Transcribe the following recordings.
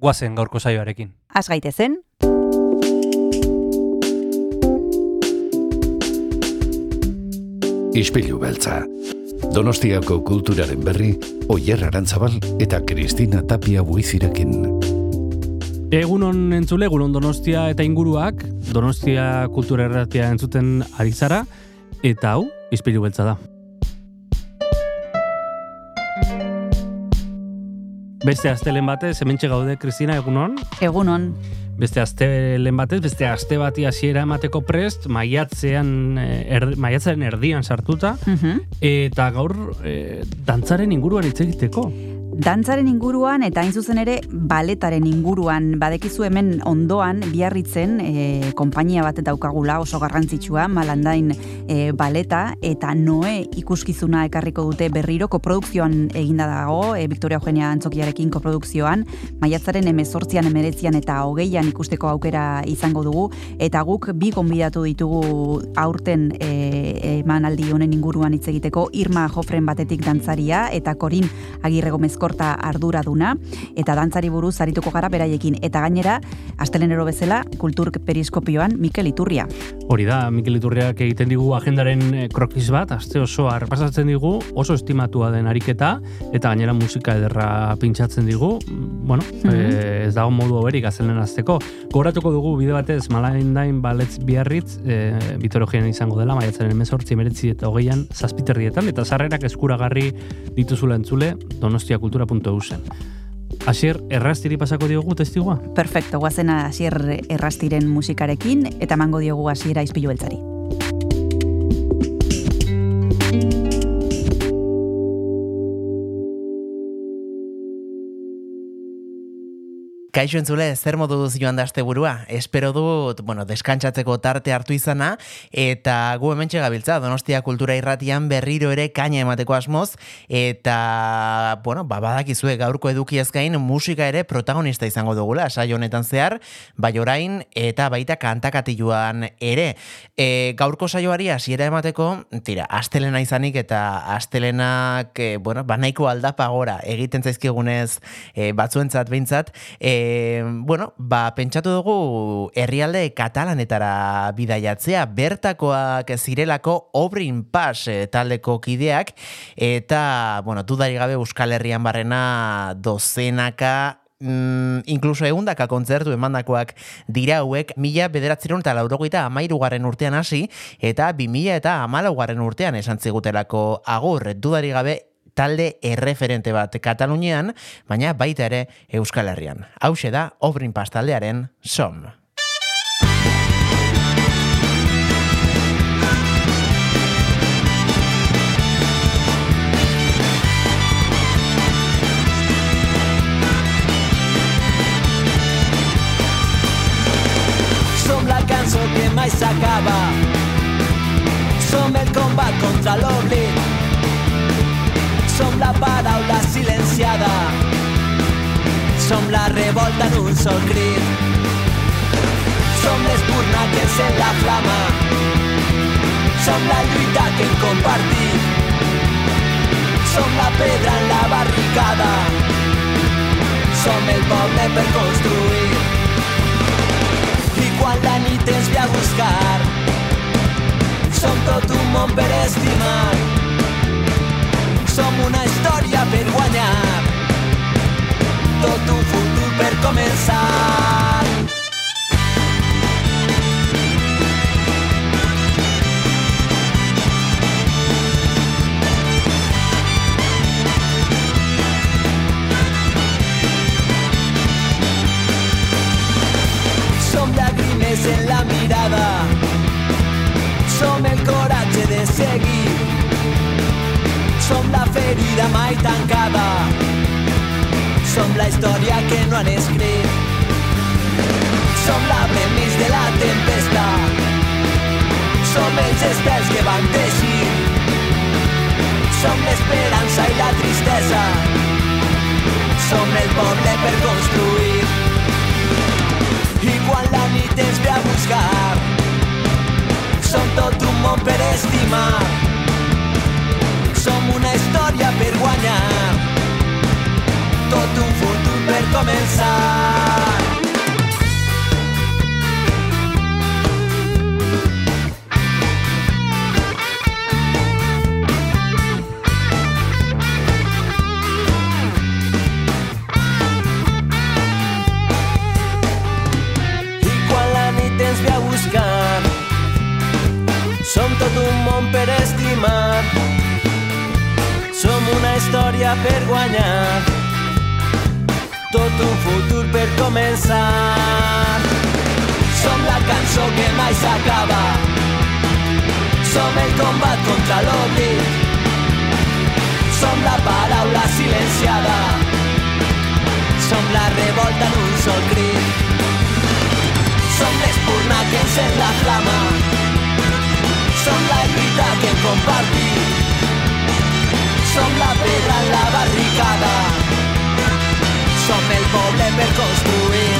guazen gaurko saioarekin. Az gaitezen, Ispilu beltza. Donostiako kulturaren berri, Oyer Arantzabal eta Kristina Tapia buizirekin. Egunon entzule, egunon Donostia eta inguruak, Donostia kultura erratia entzuten ari zara, eta hau, izpilu beltza da. Beste astelen batez, hementxe gaude, Kristina, egunon? egunon, Beste aste lehen batez, beste aste bati hasiera emateko prest, maiatzean, er, maiatzaren erdian sartuta, Mhm. eta gaur eh, dantzaren inguruan hitz egiteko. Dantzaren inguruan eta hain zuzen ere baletaren inguruan. Badekizu hemen ondoan biarritzen e, konpainia bat daukagula oso garrantzitsua malandain e, baleta eta noe ikuskizuna ekarriko dute berriro koprodukzioan eginda dago e, Victoria Eugenia Antzokiarekin koprodukzioan. Maiatzaren emezortzian emeretzian eta hogeian ikusteko aukera izango dugu eta guk bi gonbidatu ditugu aurten emanaldi honen inguruan hitz egiteko. Irma Jofren batetik dantzaria eta Korin Agirre Gomezkorta arduraduna eta dantzari buruz arituko gara beraiekin eta gainera astelenero bezala kultur periskopioan Mikel Iturria. Hori da, Mikel Iturriak egiten digu agendaren eh, krokis bat, aste osoa repasatzen digu, oso estimatua den ariketa, eta gainera musika ederra pintxatzen digu, Mm, bueno, eh, ez dago modu hoberik azelen azteko. Gogoratuko dugu bide batez Malaindain Baletz Biarritz, e, Bitorogian izango dela, maiatzaren emezortzi, emeretzi eta hogeian, zazpiterrietan, eta sarrerak eskuragarri dituzula entzule donostiakultura.eusen. Asier, errastiri pasako diogu testigua? Perfecto, guazena hasier errastiren musikarekin eta emango diogu hasiera izpilu beltzari. Kaixo entzule, zer moduz joan da burua? Espero dut, bueno, deskantsatzeko tarte hartu izana, eta gu hemen gabiltza, Donostia Kultura Irratian berriro ere kaina emateko asmoz, eta, bueno, ba, badakizue gaurko eduki gain musika ere protagonista izango dugula, saio honetan zehar, bai orain, eta baita kantakatiluan ere. E, gaurko saioari hasiera emateko, tira, astelena izanik eta astelenak, e, bueno, banaiko aldapa gora egiten zaizkigunez e, batzuentzat behintzat, e, bueno, ba, pentsatu dugu herrialde katalanetara bidaiatzea, bertakoak zirelako Obrin Pass e, taldeko kideak, eta, bueno, dudari gabe Euskal Herrian barrena dozenaka mm, inkluso egundaka kontzertu emandakoak dira hauek. Mila bederatzeron eta laurogeita amairugarren urtean hasi eta bi mila eta amalaugarren urtean esan zigutelako agur. Dudari gabe talde erreferente bat Katalunian, baina baita ere Euskal Herrian. Hauxe da Obrin Pas taldearen som. Som la cançó que mai s'acaba. Som el contra l'oblit. Som la silenciada. Som la revolta en un sol crit. Som l'espurna que encén la flama. Som la lluita que hem compartit. Som la pedra en la barricada. Som el poble per construir. I quan la nit ens a buscar Som tot un món per estimar Som una història per guanyar Tot un futur per començar Som llàgrimes en la mirada. Som el coratge de seguir Som la ferida mai tancada. Som la història que no han escrit. Som la bremis de la tempesta. Som els estels que van teixir. Som l'esperança i la tristesa. Som el poble per construir. I quan la nit ens ve a buscar Som tot un món per estimar Som una història per guanyar. Tot un futur per començar història per guanyar. Tot un futur per començar. Som la cançó que mai s'acaba. Som el combat contra l'oblit. Som la paraula silenciada. Som la revolta en un sol crit. Som l'espurna que encén la flama. Som la lluita que hem compartit Som la pedra en la barricada Som el poble per construir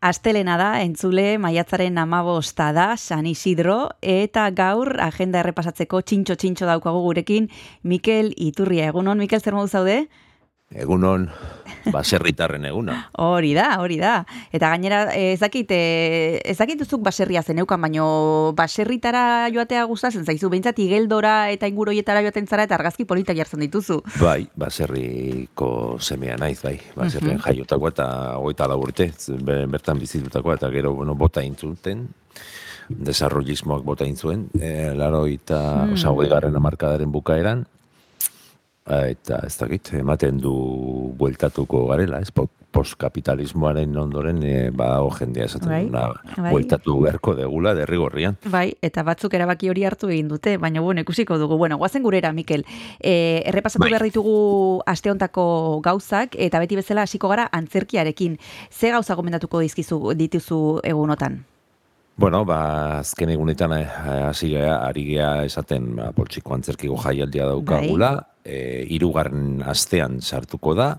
Astelena da, entzule, maiatzaren amabosta da, San Isidro, eta gaur agenda errepasatzeko txintxo-txintxo daukagu gurekin, Mikel Iturria. Egunon, Mikel, zer modu zaude? Egunon, baserritarren eguna. Hori da, hori da. Eta gainera, eh, ez dakit, eh, ez dakit duzuk baserria zeneukan, baino baserritara joatea gustatzen zaizu, behintzat igeldora eta inguroietara joaten zara eta argazki politak jartzen dituzu. Bai, baserriko semea naiz, bai. Baserrian jaiotakoa eta hogeita lau urte, be- bertan bizitutakoa eta gero, bueno, bota intzuten, desarrollismoak bota intzuen, e, laro eta, mm. hogei garren amarkadaren bukaeran, eta ez dakit, ematen du bueltatuko garela, ez, Po- postkapitalismoaren ondoren, e, ba, jendea esaten Bai, duna, bai. bueltatu beharko degula derrigorrian. Bai, eta batzuk erabaki hori hartu egin dute, baina bueno, ikusiko dugu. Bueno, guazen gurera, Mikel. E, errepasatu Bai. behar ditugu asteontako gauzak, eta beti bezala hasiko gara antzerkiarekin. Ze gauza gomendatuko dizkizu dituzu egunotan? Bueno, ba, azken egunetan eh, hasi gea, ari gea esaten ba, poltsiko antzerkiko jaialdia daukagula, e, irugarren astean sartuko da,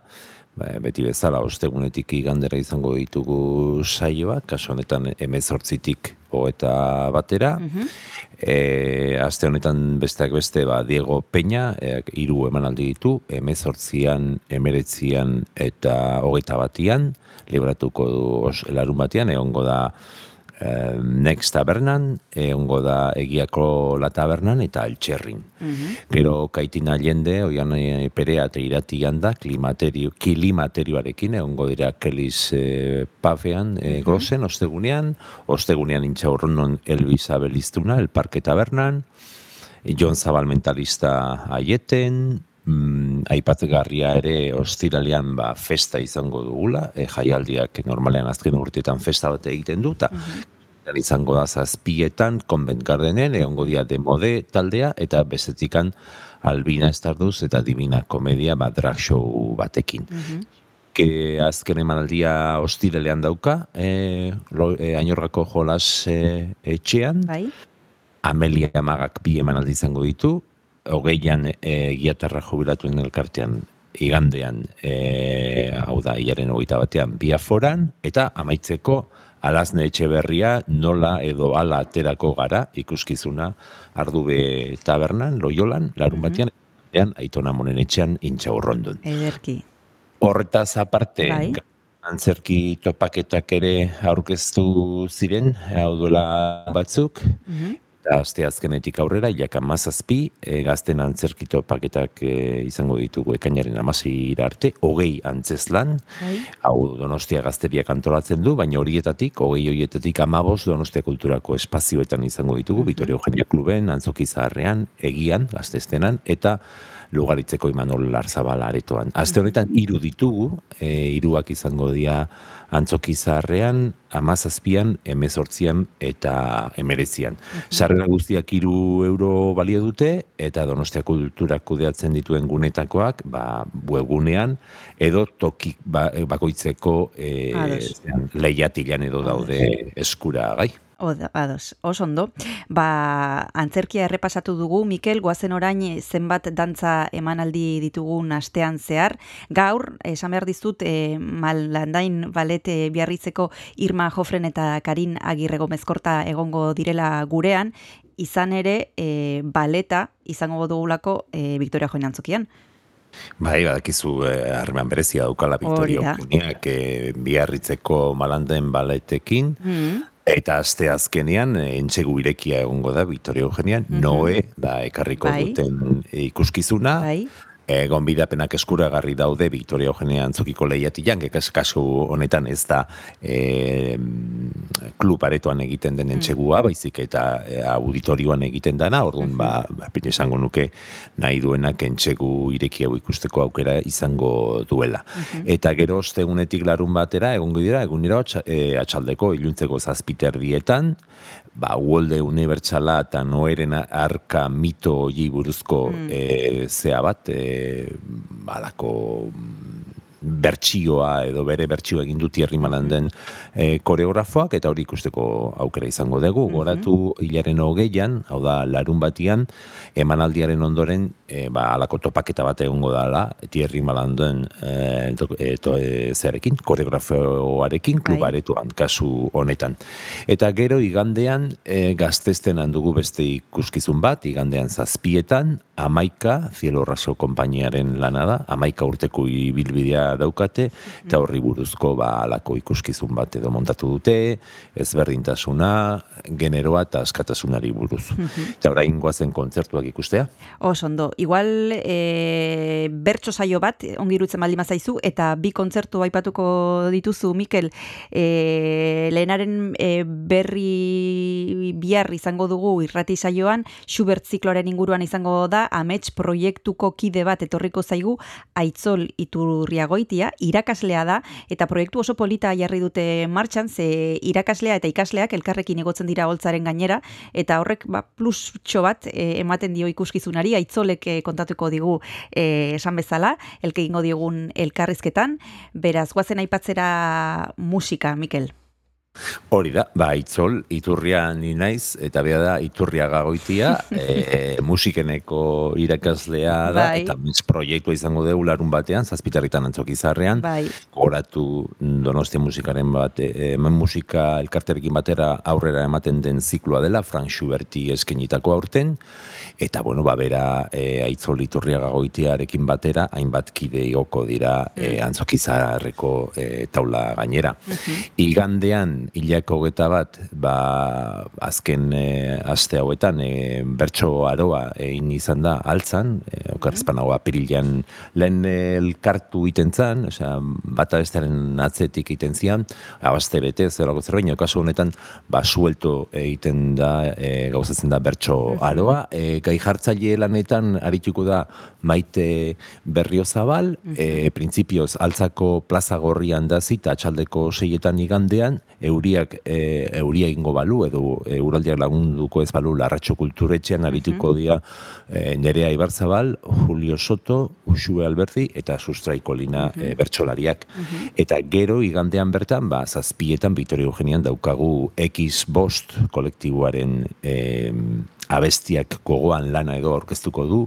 ba, beti bezala ostegunetik igandera izango ditugu saioak, kasu honetan emezortzitik eta batera, e, aste honetan besteak beste ba, Diego Peña, e, hiru emanaldi ditu, emezortzian, emeretzian eta hogeita batian, libratuko du os, larun batean, egongo da Next Tabernan, egongo da Egiako La Tabernan eta Altxerrin. Gero Kaitin Allende, oian perea eta iratian da, klimaterio, kilimaterioarekin, egongo dira Kelis eh, Pafean, eh, Grosen, ostegunean, ostegunean intxaurronon Elbisa Beliztuna, El Parque Tabernan, Jon Zabal mentalista aieten, mm, aipatgarria ere ostiralean ba, festa izango dugula, e, jaialdiak normalean azken urteetan festa bat egiten du, eta izango da zazpietan, Convent Gardenen, egongo dia demode taldea, eta bestetikan Albina Estarduz eta Divina Komedia ba, drag show batekin. que azken emanaldia ostiralean dauka, e, lo, e, ainorrako jolas e, etxean, Bai? Amelia Magak bi emanaldi izango ditu, hogeian e, giatarra jubilatuen elkartean igandean, e, hau da, iaren hogeita batean, biaforan, eta amaitzeko alazne etxe berria nola edo ala aterako gara ikuskizuna ardube tabernan, loiolan, larun batean, mm aitona monen etxean intxaurrondun. Ederki. Horretaz aparte, Bai. antzerki topaketak ere aurkeztu ziren, hau duela batzuk, Mhm. Eta aste azkenetik aurrera, jak amazazpi, e, gazten antzerki topaketak e, izango ditugu ekainaren amazira arte, hogei antzeslan, Bai? hau Donostia gazteriak antolatzen du, baina horietatik, hogei horietatik amabos Donostia kulturako espazioetan izango ditugu, Vitoria Eugenia Kluben, Antzoki Zaharrean, Egian, gaztestenan, eta lugaritzeko Imanol Larzabal aretoan. Aste honetan hiru ditugu, e, hiruak izango dira antzoki zaharrean, amazazpian, emezortzian eta emerezian. Sarrera guztiak iru euro balio dute, eta donostia kulturak kudeatzen dituen gunetakoak, ba, webgunean, edo toki ba, bakoitzeko e, lehiatilan edo daude eskura gai. Ados, oso ondo. Ba, antzerkia errepasatu dugu, Mikel, guazen orain zenbat dantza emanaldi ditugun astean zehar. Gaur, esan behar dizut, e, malandain balete biarritzeko Irma Jofren eta Karin Agirrego mezkorta egongo direla gurean, izan ere e, baleta izango dugulako e, Victoria Join antzokian. Bai, badakizu harreman eh, berezia daukala Victoria Eugeniak eh, biarritzeko malandain baletekin, mm. Eta azte azkenean, eh, entxegu irekia egongo da, Victoria Eugenian, mm -hmm. Noe, da, ekarriko bai. duten ikuskizuna, bai egon bidapenak eskuragarri daude Victoria Eugenia antzokiko lehiatian, gekaz kasu honetan ez da e, klub aretoan egiten den mm. baizik eta e, auditorioan egiten dana, orduan ba, ba esango nuke nahi duenak entxegu ireki hau ikusteko aukera izango duela. Eta gero ostegunetik larun batera, egongo dira, egunero e, atxaldeko iluntzeko zazpiter dietan, ba, Uolde Unibertsala eta Noeren arka mito hori buruzko mm. e, zea bat, e, balako bertsioa edo bere bertsioa egin du Thierry Malanden e, koreografoak eta hori ikusteko aukera izango dugu. Mm Goratu hilaren hogeian, hau da larun batian, emanaldiaren ondoren e, ba, alako topaketa bat egongo dala Thierry Malanden e, to, e, zerekin, koreografoarekin bai. klubaretuan kasu honetan. Eta gero igandean e, gaztesten handugu beste ikuskizun bat, igandean zazpietan, amaika, Cielo Raso kompainiaren lana da, amaika urteko ibilbidea daukate, eta horri buruzko ba, alako ikuskizun bat edo montatu dute, ezberdintasuna, generoa eta askatasunari buruz. Eta orain goazen kontzertuak ikustea? Os, ondo. Igual, e, bertso saio bat, ongirutzen maldi mazaizu, eta bi kontzertu aipatuko dituzu, Mikel, e, lehenaren e, berri bihar izango dugu irrati saioan, Schubert zikloaren inguruan izango da, amets proiektuko kide bat etorriko zaigu, aitzol iturriagoitia, irakaslea da, eta proiektu oso polita jarri dute martxan, ze irakaslea eta ikasleak elkarrekin egotzen dira holtzaren gainera eta horrek ba plus bat e, ematen dio ikuskizunari aitzolek e, kontatuko digu e, esan bezala elke egingo diogun elkarrizketan. Beraz goazen aipatzera musika Mikel Hori da, ba, itzol, iturria ni naiz, eta bea da, iturria gagoitia, e, musikeneko irakaslea da, bai. eta mis proiektua izango dugu larun batean, zazpitarritan antzok izarrean, bai. goratu donostia musikaren bat, e, musika elkarterekin batera aurrera ematen den zikloa dela, Frank Schuberti eskenitako aurten, eta bueno, ba, bera e, aitzol iturria gagoitiarekin batera, hainbat kide ioko dira e, mm. antzokizarreko e, taula gainera. Igandean, hilako geta bat, ba, azken e, aste hauetan, e, bertso aroa egin izan da altzan, e, okarrezpan hau apirilean lehen elkartu iten zan, osea, bata bestaren atzetik iten zian, abaste bete, zerako zerbaino, kasu honetan, ba, suelto egiten da, e, gauzatzen da bertso aroa, e, gai jartzaile lanetan arituko da maite berriozabal, e, printzipioz altzako plaza gorrian da zita atxaldeko seietan igandean, euriak e, euria ingo balu, edo euraldiak lagunduko ez balu larratxo kulturetxean arituko mm dira e, Nerea Ibarzabal, Julio Soto, Usue Alberti eta Sustraiko Lina mm bertsolariak. Eta gero igandean bertan, ba, zazpietan, Vitorio Eugenian daukagu X Bost kolektiboaren e, abestiak gogoan lana edo orkestuko du.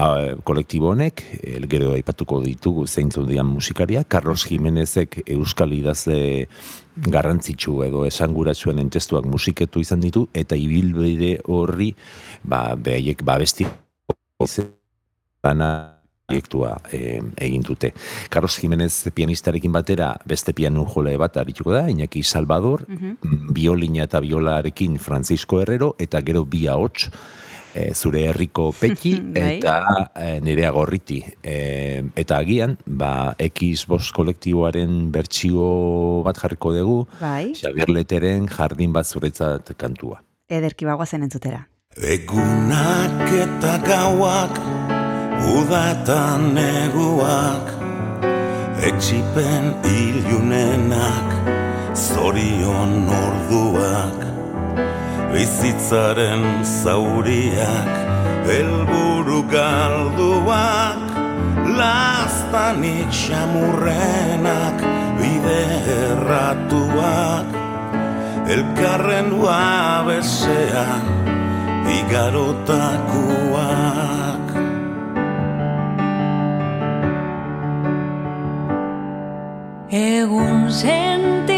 A, kolektibo honek, gero aipatuko ditugu zeintzun dian musikaria, Carlos Jimenezek euskal idazle garrantzitsu edo esanguratsuen entestuak musiketu izan ditu, eta ibilbide horri, ba, behaiek, ba, besti bana proiektua e, egin dute. Carlos Jimenez pianistarekin batera beste piano jole bat arituko da, Iñaki Salvador, mm biolina eta biolarekin Francisco Herrero, eta gero bi ahots, e, zure herriko peki bai. eta e, nerea gorriti. E, eta agian, ba, X bost kolektiboaren bertsio bat jarriko dugu, bai. Xavier Leteren jardin bat zuretzat kantua. Ederki bagoazen entzutera. Egunak eta gauak Udatan neguak Etxipen ilunenak Zorion orduak Bizitzaren zauriak Elburu galduak Laztanik xamurrenak Bide erratuak. Elkarren uabesean Igarotakuak Egun sentiko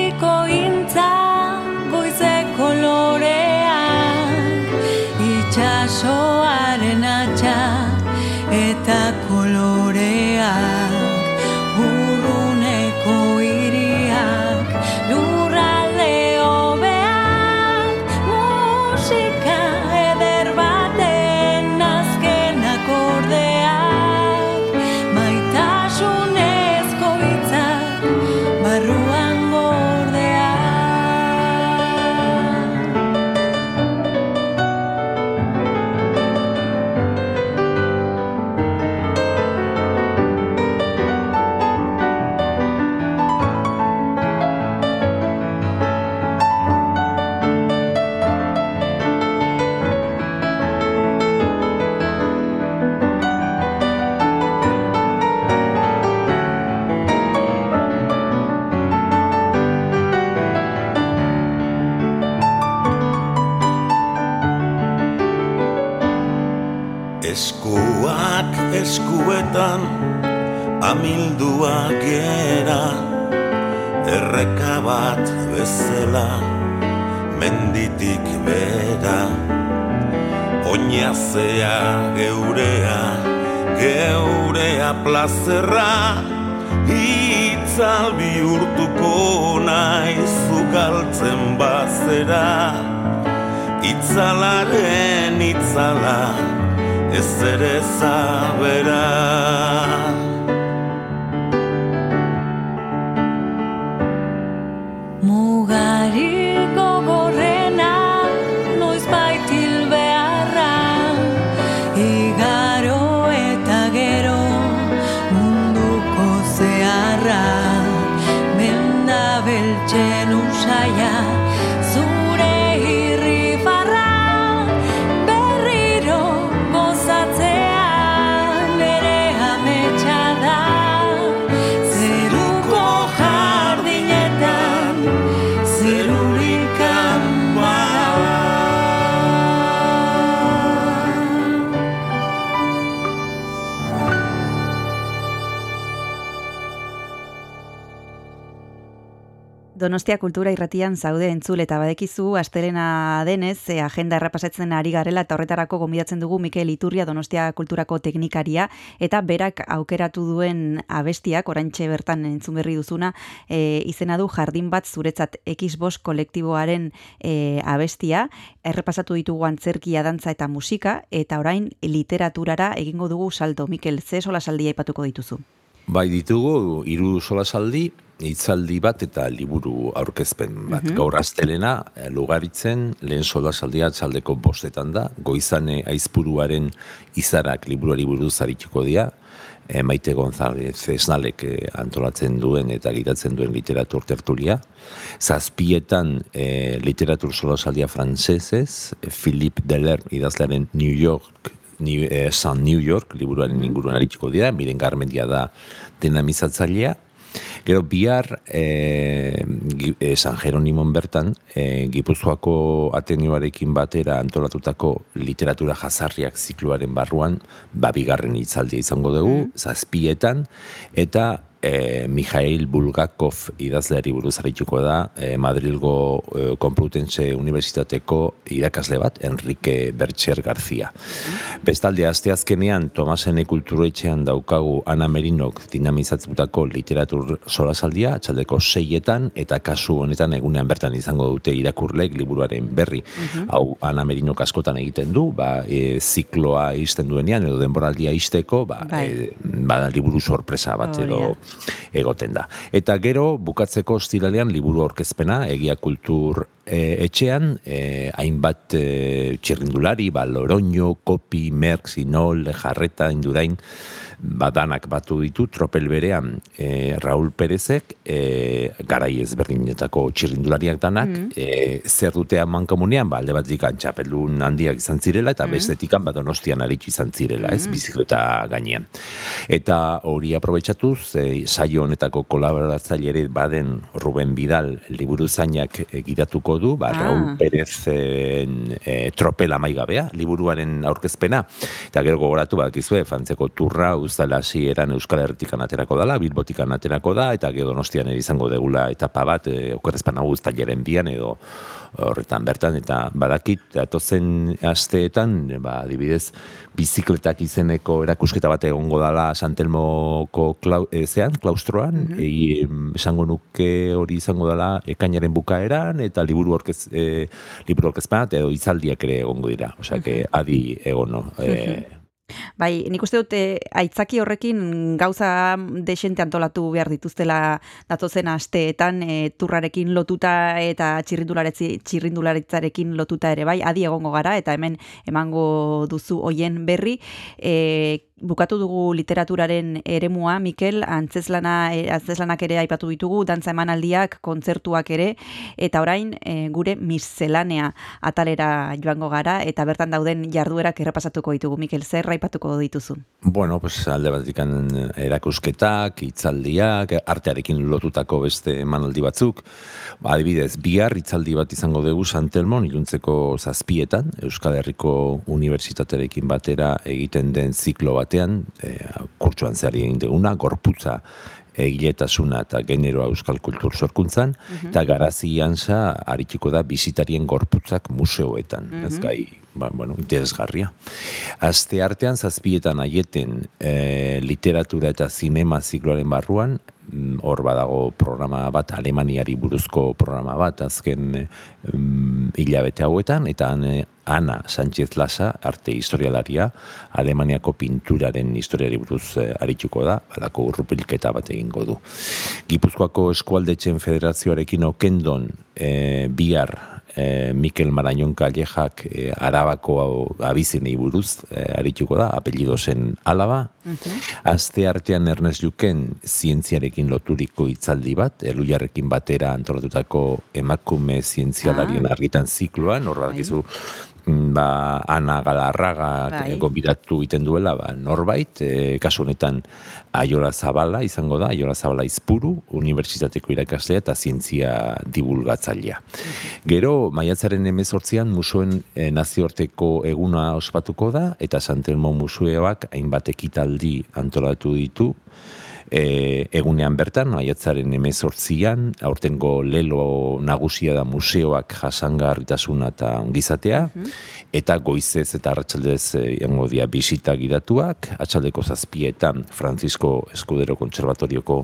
Donostia Kultura Irratian zaude entzule eta badekizu astelena denez e, agenda errapasatzen ari garela eta horretarako gonbidatzen dugu Mikel Iturria Donostia Kulturako teknikaria eta berak aukeratu duen abestiak oraintxe bertan entzun berri duzuna e, izena du jardin bat zuretzat Xbox kolektiboaren e, abestia. Errepasatu ditugu antzerkia dantza eta musika eta orain literaturara egingo dugu salto. Mikel ze sola saldia aipatuko dituzu? Bai ditugu, hiru solasaldi, hitzaldi bat eta liburu aurkezpen bat. Gaur astelena, eh, lugaritzen, lehen solasaldia txaldeko bostetan da, goizane aizpuruaren izarak liburuari buruz arituko dira, e, Maite González Esnalek eh, antolatzen duen eta gidatzen duen literatur tertulia. Zazpietan e, literatur solasaldia frantsesez, Philippe Deler idazlearen New York New, eh, San New York, liburuaren inguruan arituko dira, miren garmendia da dinamizatzailea. Gero bihar Gi- eh, San Jeronimon bertan, eh, Gipuzkoako Atenioarekin batera antolatutako literatura jazarriak zikluaren barruan, ba bigarren hitzaldia izango dugu, zazpietan, eta eh, Mijail Bulgakov idazleari buruz arituko da, eh, Madrilgo eh, Complutense Unibertsitateko irakasle bat, Enrique Bertxer Garzia. Bestalde, asteazkenean, Tomasene kulturetxean daukagu Ana Merinok dinamizatzutako literatur solasaldia, atxaldeko seietan, eta kasu honetan egunean bertan izango dute irakurlek liburuaren berri. Hau, Ana Merinok askotan egiten du, ba, e, zikloa izten duenean, edo denboraldia izteko, ba, Bai. e, ba, liburu sorpresa bat edo egoten da. Eta gero, bukatzeko ostiralean liburu aurkezpena, egia kultur e, etxean, e, hainbat e, txirrindulari, ba, Loroño, Kopi, Merck, Sinol, Jarreta, Indurain, badanak batu ditu tropel berean e, Raul Perezek e, garai ezberdinetako txirrindulariak danak mm. e, zer dute aman komunean ba, alde bat dikan txapelun handiak izan zirela eta mm. bestetikan bat donostian aritzu izan zirela ez mm. bizikleta gainean eta hori aprobetsatuz e, saio honetako kolaboratzaile ere baden Ruben Bidal liburu zainak egitatuko du ba, ah. Raul Perez e, tropela maigabea liburuaren aurkezpena eta gero gogoratu bat izue fantzeko turra uztala hasi eran Euskal Herritikan aterako dala, Bilbotikan aterako da, eta gero donostian ere izango degula etapa bat, e, okerrezpan hau jeren bian, edo horretan bertan, eta badakit, atozen asteetan, ba, dibidez, bizikletak izeneko erakusketa bat egongo dala Santelmoko klau, e, zean, klaustroan, mm -hmm. esango nuke hori izango dala ekainaren bukaeran, eta liburu orkez, e, liburu orkezpan, edo izaldiak ere egongo dira, osea, mm -hmm. adi egono, e, Bai, nik uste dute aitzaki horrekin gauza desente antolatu behar dituztela datozen asteetan e, turrarekin lotuta eta txirrindularitzarekin lotuta ere bai, adi egongo gara eta hemen emango duzu hoien berri. E, bukatu dugu literaturaren eremua, Mikel, antzeslana, e, antzeslanak ere aipatu ditugu, dantza emanaldiak, kontzertuak ere, eta orain e, gure miszelanea atalera joango gara, eta bertan dauden jarduerak errepasatuko ditugu, Mikel, zer aipatuko dituzu? Bueno, pues alde bat erakusketak, itzaldiak, artearekin lotutako beste emanaldi batzuk, ba, adibidez, bihar itzaldi bat izango dugu Santelmon, iluntzeko zazpietan, Euskal Herriko Unibertsitaterekin batera egiten den ziklo bat batean, e, kurtsuan zehari egin duguna, gorputza egiletasuna eta generoa euskal kultur sorkuntzan, mhm. eta garazi jansa haritiko da bizitarien gorputzak museoetan. Mm Ez gai, ba, bueno, interesgarria. Azte artean, zazpietan aieten e, literatura eta zinema zikloaren barruan, mm, hor badago programa bat, Alemaniari buruzko programa bat, azken mm, hilabete hauetan, eta Ana Sánchez Lasa, arte historialaria, Alemaniako pinturaren historiari buruz e, arituko da, balako urrupilketa bat egingo du. Gipuzkoako eskualdetzen federazioarekin okendon e, bihar e, Mikel Marañon Kallejak e, arabako abizenei buruz e, arituko da, apellido zen alaba. Azte artean Ernest Juken zientziarekin loturiko hitzaldi bat, elujarrekin batera antolatutako emakume zientzialarien ah. argitan zikloan, horra dakizu ba, ana galarraga bai. gombidatu iten duela ba, norbait, e, kasu honetan Aiola Zabala izango da, Aiola Zabala izpuru, unibertsitateko irakaslea eta zientzia divulgatzailea. Gero, maiatzaren emezortzian musoen e, nazioarteko eguna ospatuko da, eta Santelmo musueoak hainbat ekitaldi antolatu ditu, e, egunean bertan, maiatzaren emezortzian, aurtengo lelo nagusia da museoak jasangarritasuna eta ongizatea, mhm. eta goizez eta arratsaldez egongo dia bisita gidatuak, atxaldeko zazpietan Francisco Escudero Konservatorioko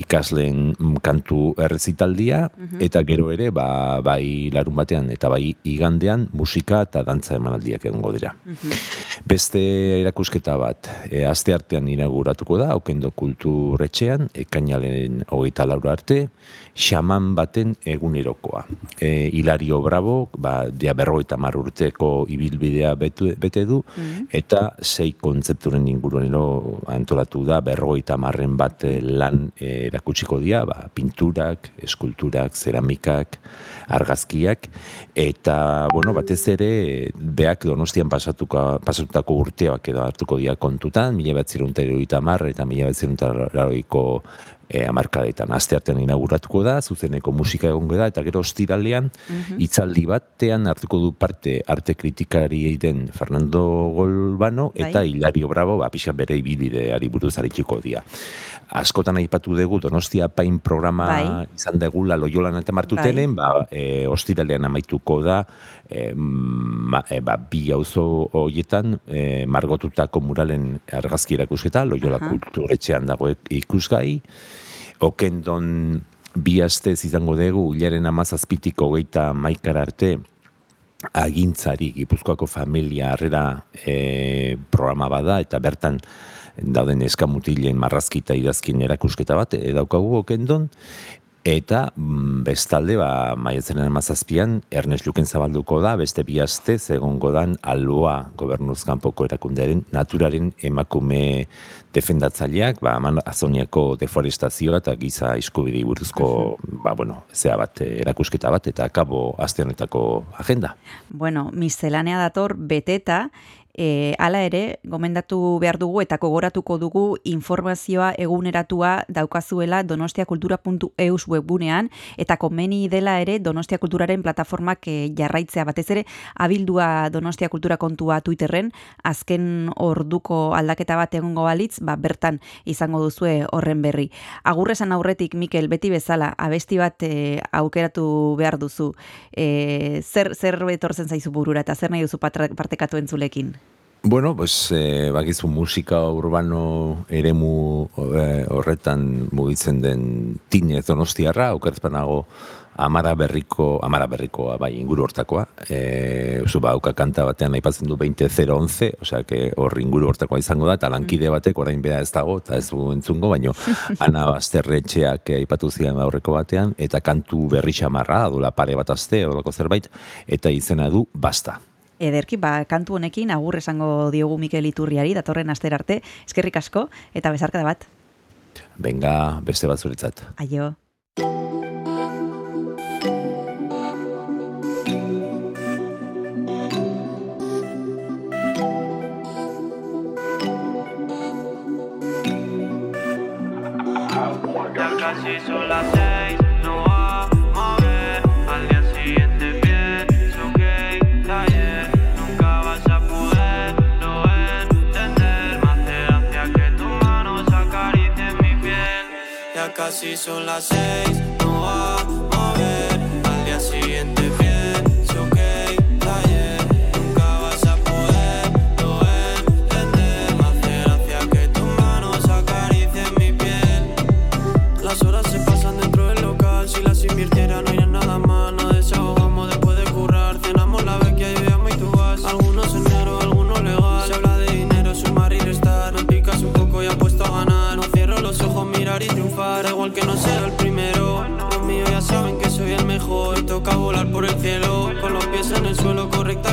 ikasleen kantu errezitaldia, mhm. eta gero ere, ba, bai larun batean eta bai igandean musika eta dantza emanaldiak egongo dira. Mhm. Beste erakusketa bat, e, aste artean inauguratuko da, aukendo kultu retxean, ekainalen hogeita laura arte, xaman baten egunerokoa. E, Hilario Bravo, ba, dia berroita urteko ibilbidea betu, bete du, mm-hmm. eta sei kontzepturen inguruenero antolatu da, berroita marren bat lan e, erakutsiko dia, ba, pinturak, eskulturak, ceramikak, argazkiak, eta, bueno, batez ere, beak donostian pasatuko, pasatutako urteak edo hartuko dia kontutan, mila bat ziruntario eta mila bat laroiko e, amarkadetan. Aste artean inauguratuko da, zuzeneko musika egongo da, eta gero ostiralean, mm itzaldi batean hartuko du parte arte kritikari egiten Fernando Golbano, bai. eta Hilario Bravo, ba, pixan bere ibidide ari buruz haritxiko dia. Askotan aipatu dugu, Donostia Pain programa bai. izan dugu, la loiolan eta martutenen, bai. ba, e, ostiralean amaituko da, e, ma, e, ba, bi gauzo horietan, e, margotutako muralen argazki erakusketa, loiola uh kulturetxean dago ikusgai, okendon bi astez izango dugu, hilaren amazazpitiko geita maikara arte, agintzari, Gipuzkoako familia harrera e, programa bada, eta bertan dauden eskamutilen marrazkita idazkin erakusketa bat, edaukagu okendon, Eta mm, bestalde, ba, maietzen amazazpian, Ernest Luken zabalduko da, beste bi aste, zegongo dan alboa gobernuzkanpoko erakundearen naturaren emakume defendatzaileak, ba, aman azoniako deforestazioa eta giza iskubidi buruzko, ba, bueno, zea bat, eh, erakusketa bat, eta akabo aste honetako agenda. Bueno, miscelanea dator beteta, E, ala ere, gomendatu behar dugu eta kogoratuko dugu informazioa eguneratua daukazuela donostiakultura.eus webgunean eta komeni dela ere Donostia Kulturaren plataformak e, jarraitzea batez ere abildua Donostia Kultura kontua Twitterren azken orduko aldaketa bat egongo balitz, ba, bertan izango duzue horren berri. Agurrezan aurretik, Mikel, beti bezala, abesti bat e, aukeratu behar duzu. E, zer, zer betortzen zaizu burura eta zer nahi duzu partekatu entzulekin? Bueno, pues, eh, bakizu musika urbano eremu eh, horretan mugitzen den tine donostiarra, okertzpanago amara berriko, amara berrikoa, bai, inguru hortakoa, e, zu ba, kanta batean aipatzen du 20.011, osea, que hor inguru hortakoa izango da, eta lankide batek orain bera ez dago, eta ez du entzungo, baino, ana bazterretxeak aipatu ziren aurreko batean, eta kantu berri xamarra, adula pare bat azte, zerbait, eta izena du, basta. Ederki, ba, kantu honekin agur esango diogu Mikel Iturriari, datorren aster arte, eskerrik asko, eta bezarka da bat. Benga, beste bat zuretzat. Aio. Ya casi son las casi son las seis,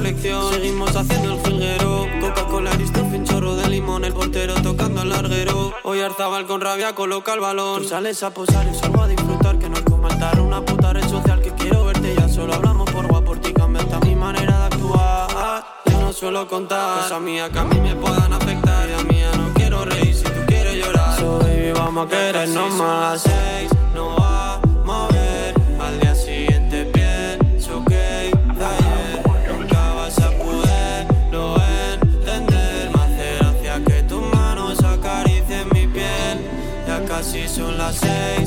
Seguimos haciendo el jilguero. Coca-Cola, Aristof, un chorro de limón. El portero tocando el larguero. Hoy Arzabal con rabia coloca el balón. Tú sales a posar y salgo a disfrutar. Que no es comentar una puta red social que quiero verte. Ya solo hablamos por guapo. Ti cambiaste mi manera de actuar. Yo no suelo contar cosas mías que a mí me puedan afectar. Y a mía no quiero reír si tú quieres llorar. So baby, vamos a querernos más. Seis, la sei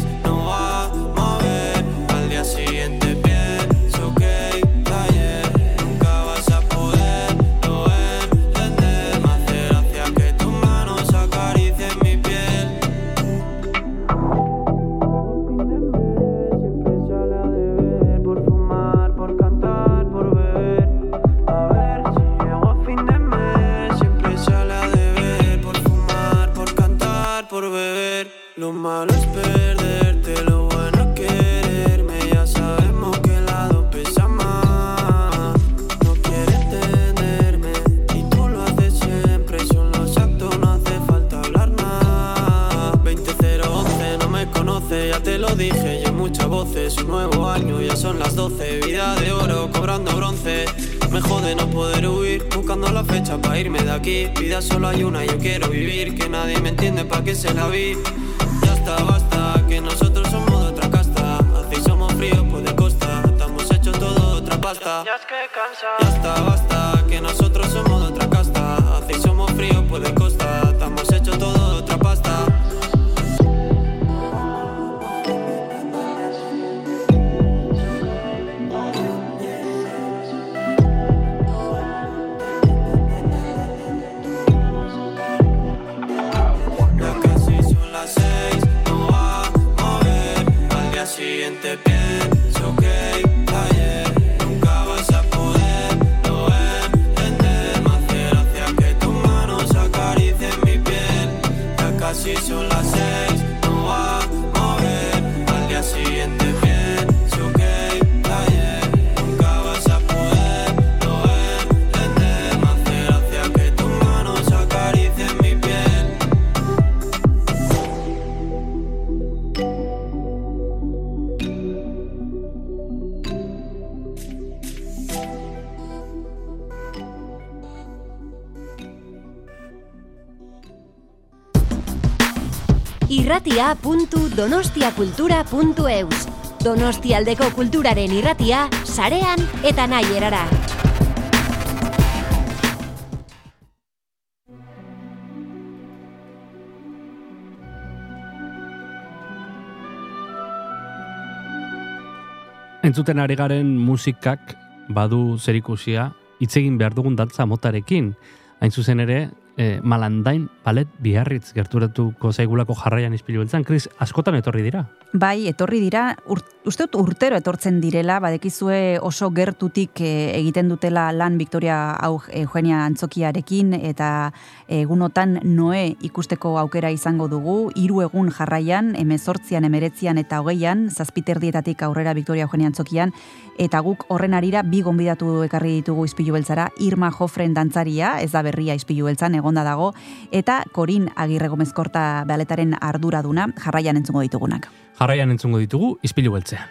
nuevo año, ya son las 12. Vida de oro, cobrando bronce. Me jode no poder huir, buscando la fecha para irme de aquí. Vida solo hay una, yo quiero vivir. Que nadie me entiende pa' qué se la vi. Ya está, basta, que nosotros somos de otra casta. Así somos fríos, pues de costa. Estamos hechos todo otra pasta. Ya es que cansa. Ya está, basta, que nosotros somos irratia.donostiakultura.eus Donostialdeko kulturaren irratia, sarean eta nahi erara. Entzuten ari garen musikak badu zerikusia hitz egin behar dugun dantza motarekin. Hain zuzen ere, eh, malandain balet biarritz gerturatuko zaigulako jarraian izpilu beltzan. Kris, askotan etorri dira? Bai, etorri dira, ur, uste dut urtero etortzen direla, badekizue oso gertutik eh, egiten dutela lan Victoria Au- Eugenia Antzokiarekin, eta egunotan Noe ikusteko aukera izango dugu, hiru egun jarraian, emezortzian, emeretzian eta hogeian, zazpiterdietatik aurrera Victoria Eugenia Antzokian, eta guk horren arira bi gonbidatu ekarri ditugu izpilu beltzara, Irma Jofren dantzaria, ez da berria izpilu beltzan, egonda dago, eta Korin Agirre Gomezkorta baletaren arduraduna jarraian entzungo ditugunak. Jarraian entzungo ditugu izpilu beltzean.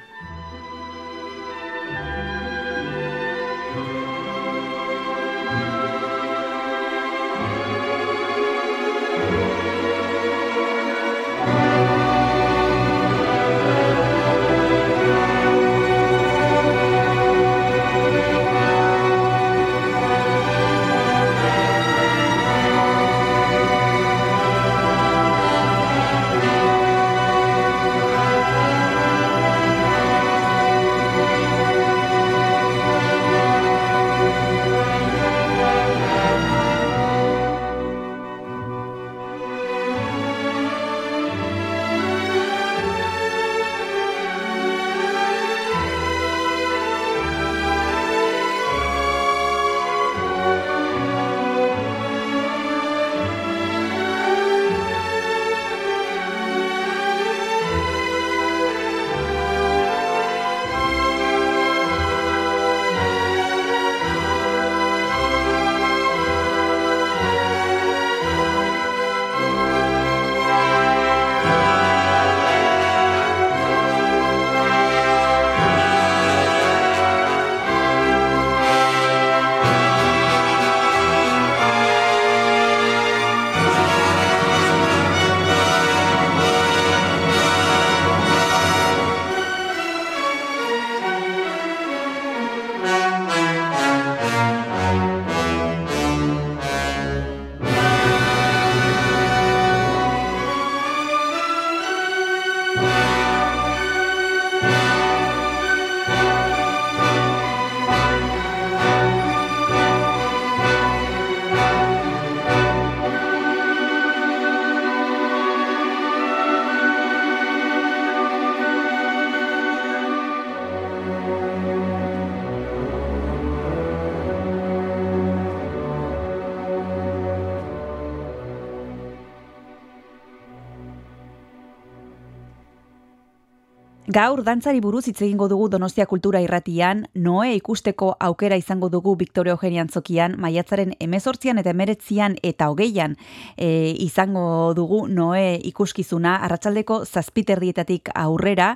Gaur dantzari buruz hitz egingo dugu Donostia Kultura Irratian, Noe ikusteko aukera izango dugu Victoria Eugenia Antzokian, maiatzaren emezortzian eta emeretzian eta hogeian e, izango dugu Noe ikuskizuna, arratsaldeko zazpiterdietatik aurrera,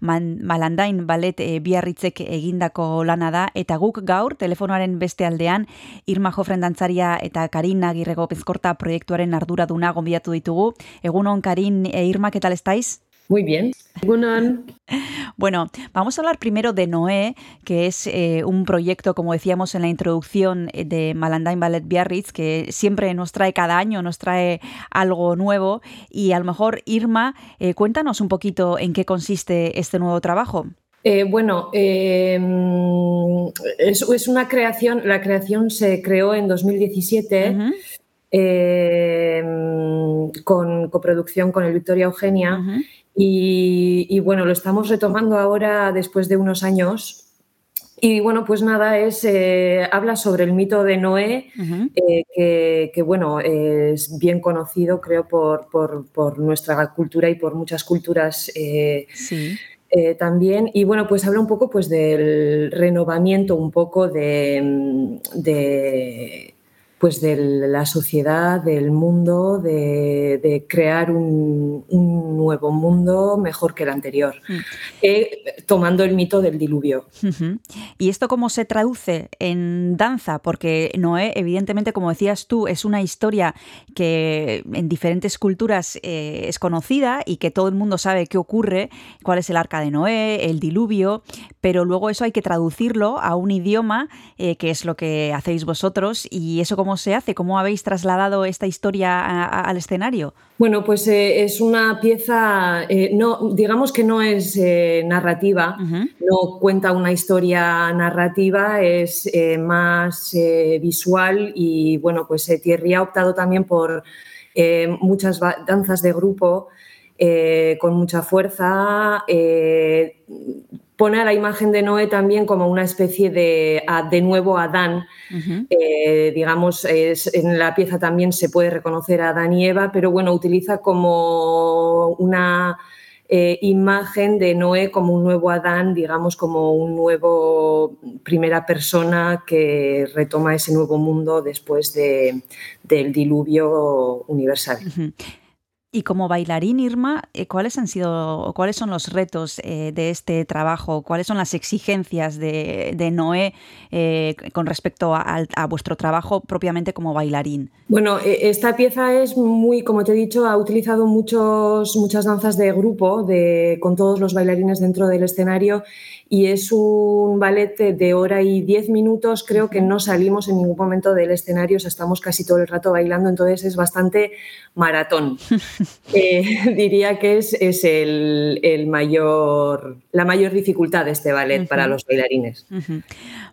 man, malandain balet e, biarritzek egindako lana da, eta guk gaur, telefonoaren beste aldean, Irma Jofren dantzaria eta Karin Agirrego Pezkorta proiektuaren arduraduna gonbidatu ditugu. Egunon, Karin, e, Irma, ¿qué tal estáis? Muy bien. Bueno, vamos a hablar primero de Noé, que es eh, un proyecto, como decíamos en la introducción, eh, de Malandain Ballet Biarritz, que siempre nos trae cada año, nos trae algo nuevo. Y a lo mejor, Irma, eh, cuéntanos un poquito en qué consiste este nuevo trabajo. Eh, bueno, eh, es, es, una creación, la creación se creó en 2017 uh -huh. eh, con coproducción con el Victoria Eugenia. Uh -huh. Y, y, bueno, lo estamos retomando ahora después de unos años. Y bueno, pues nada, es, eh, habla sobre el mito de Noé, uh -huh. eh, que, que, bueno, es bien conocido, creo, por, por, por, nuestra cultura y por muchas culturas. Eh, sí. También. Y bueno, pues habla un poco pues, del renovamiento, un poco de, de pues de la sociedad, del mundo, de, de crear un, un, nuevo mundo mejor que el anterior, mm. eh, tomando el mito del diluvio. Uh -huh. ¿Y esto cómo se traduce en danza? Porque Noé, evidentemente, como decías tú, es una historia que en diferentes culturas eh, es conocida y que todo el mundo sabe qué ocurre, cuál es el arca de Noé, el diluvio, pero luego eso hay que traducirlo a un idioma, eh, que es lo que hacéis vosotros, y eso cómo se hace, cómo habéis trasladado esta historia a, a, al escenario. Bueno, pues eh, es una pieza, eh, no, digamos que no es eh, narrativa, uh -huh. no cuenta una historia narrativa, es más visual y bueno, pues Thierry ha optado también por muchas danzas de grupo con mucha fuerza pone a la imagen de Noé también como una especie de, de nuevo Adán. Uh -huh. eh, digamos, es, en la pieza también se puede reconocer a Adán y Eva, pero bueno, utiliza como una eh, imagen de Noé como un nuevo Adán, digamos, como un nuevo primera persona que retoma ese nuevo mundo después de, del diluvio universal. Uh -huh. Y como bailarín, Irma, eh, ¿cuáles han sido, cuáles son los retos eh, de este trabajo? ¿Cuáles son las exigencias de, Noé eh, con respecto a, a, vuestro trabajo propiamente como bailarín? Bueno, e, esta pieza es muy, como te he dicho, ha utilizado muchos, muchas danzas de grupo de, con todos los bailarines dentro del escenario y es un ballet de hora y diez minutos. Creo que no salimos en ningún momento del escenario, o sea, estamos casi todo el rato bailando, entonces es bastante maratón. eh, diría que es, es el, el, mayor, la mayor dificultad de este ballet uh -huh. para los bailarines. Uh -huh.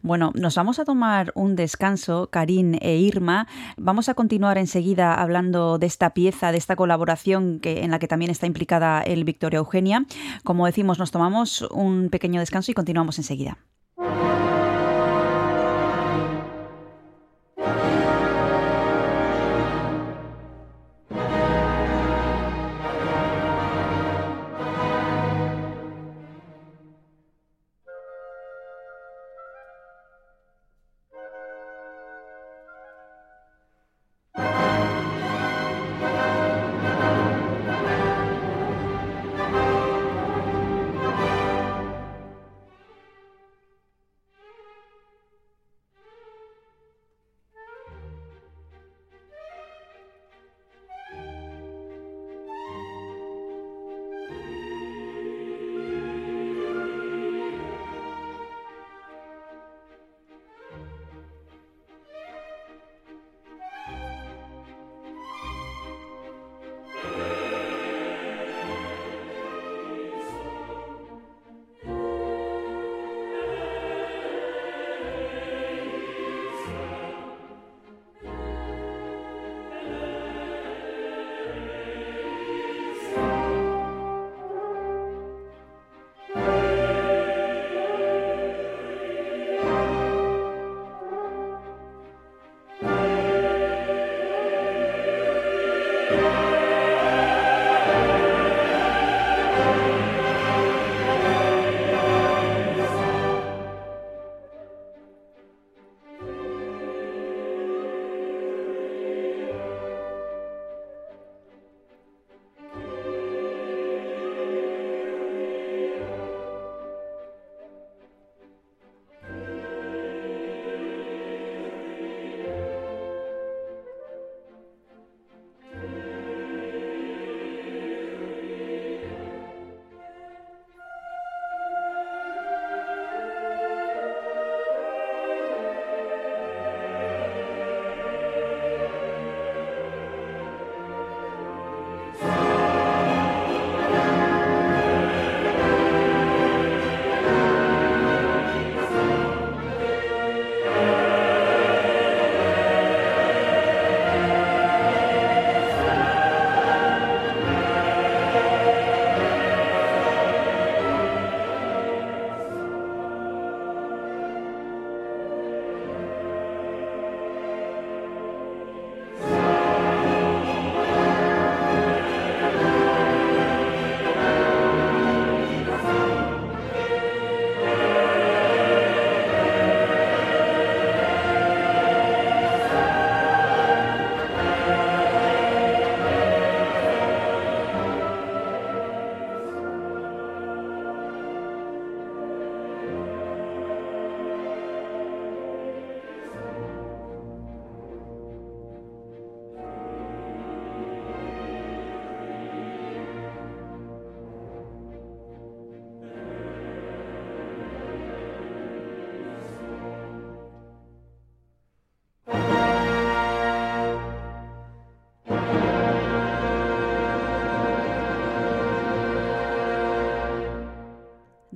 Bueno, nos vamos a tomar un descanso, Karin e Irma. Vamos a continuar enseguida hablando de esta pieza, de esta colaboración que, en la que también está implicada el Victoria Eugenia. Como decimos, nos tomamos un pequeño descanso y continuamos enseguida.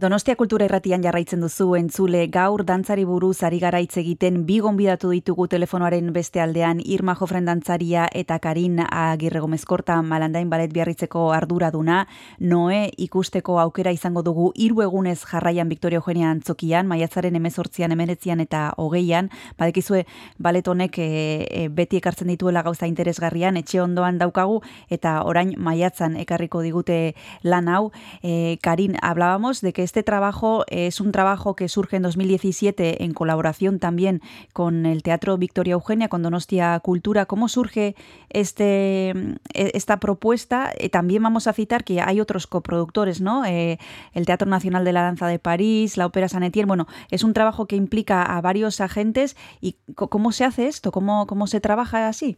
Donostia Kultura Irratian jarraitzen duzu entzule gaur dantzari buruz ari gara hitz egiten bi gonbidatu ditugu telefonoaren beste aldean Irma Jofren dantzaria eta Karin Agirre Gomezkorta Malandain Balet Biarritzeko arduraduna. Noe ikusteko aukera izango dugu hiru egunez jarraian Victoria Eugenia Antzokian maiatzaren 18an 19an eta 20an badekizue balet honek e, e, beti ekartzen dituela gauza interesgarrian etxe ondoan daukagu eta orain maiatzan ekarriko digute lan hau. E, Karin hablábamos de que este trabajo es un trabajo que surge en 2017 en colaboración también con el Teatro Victoria Eugenia, con Donostia Cultura. ¿Cómo surge este, esta propuesta? Eh, también vamos a citar que hay otros coproductores, ¿no? Eh, el Teatro Nacional de la Danza de París, la Ópera San Etienne. Bueno, es un trabajo que implica a varios agentes. ¿Y cómo se hace esto? ¿Cómo, cómo se trabaja así?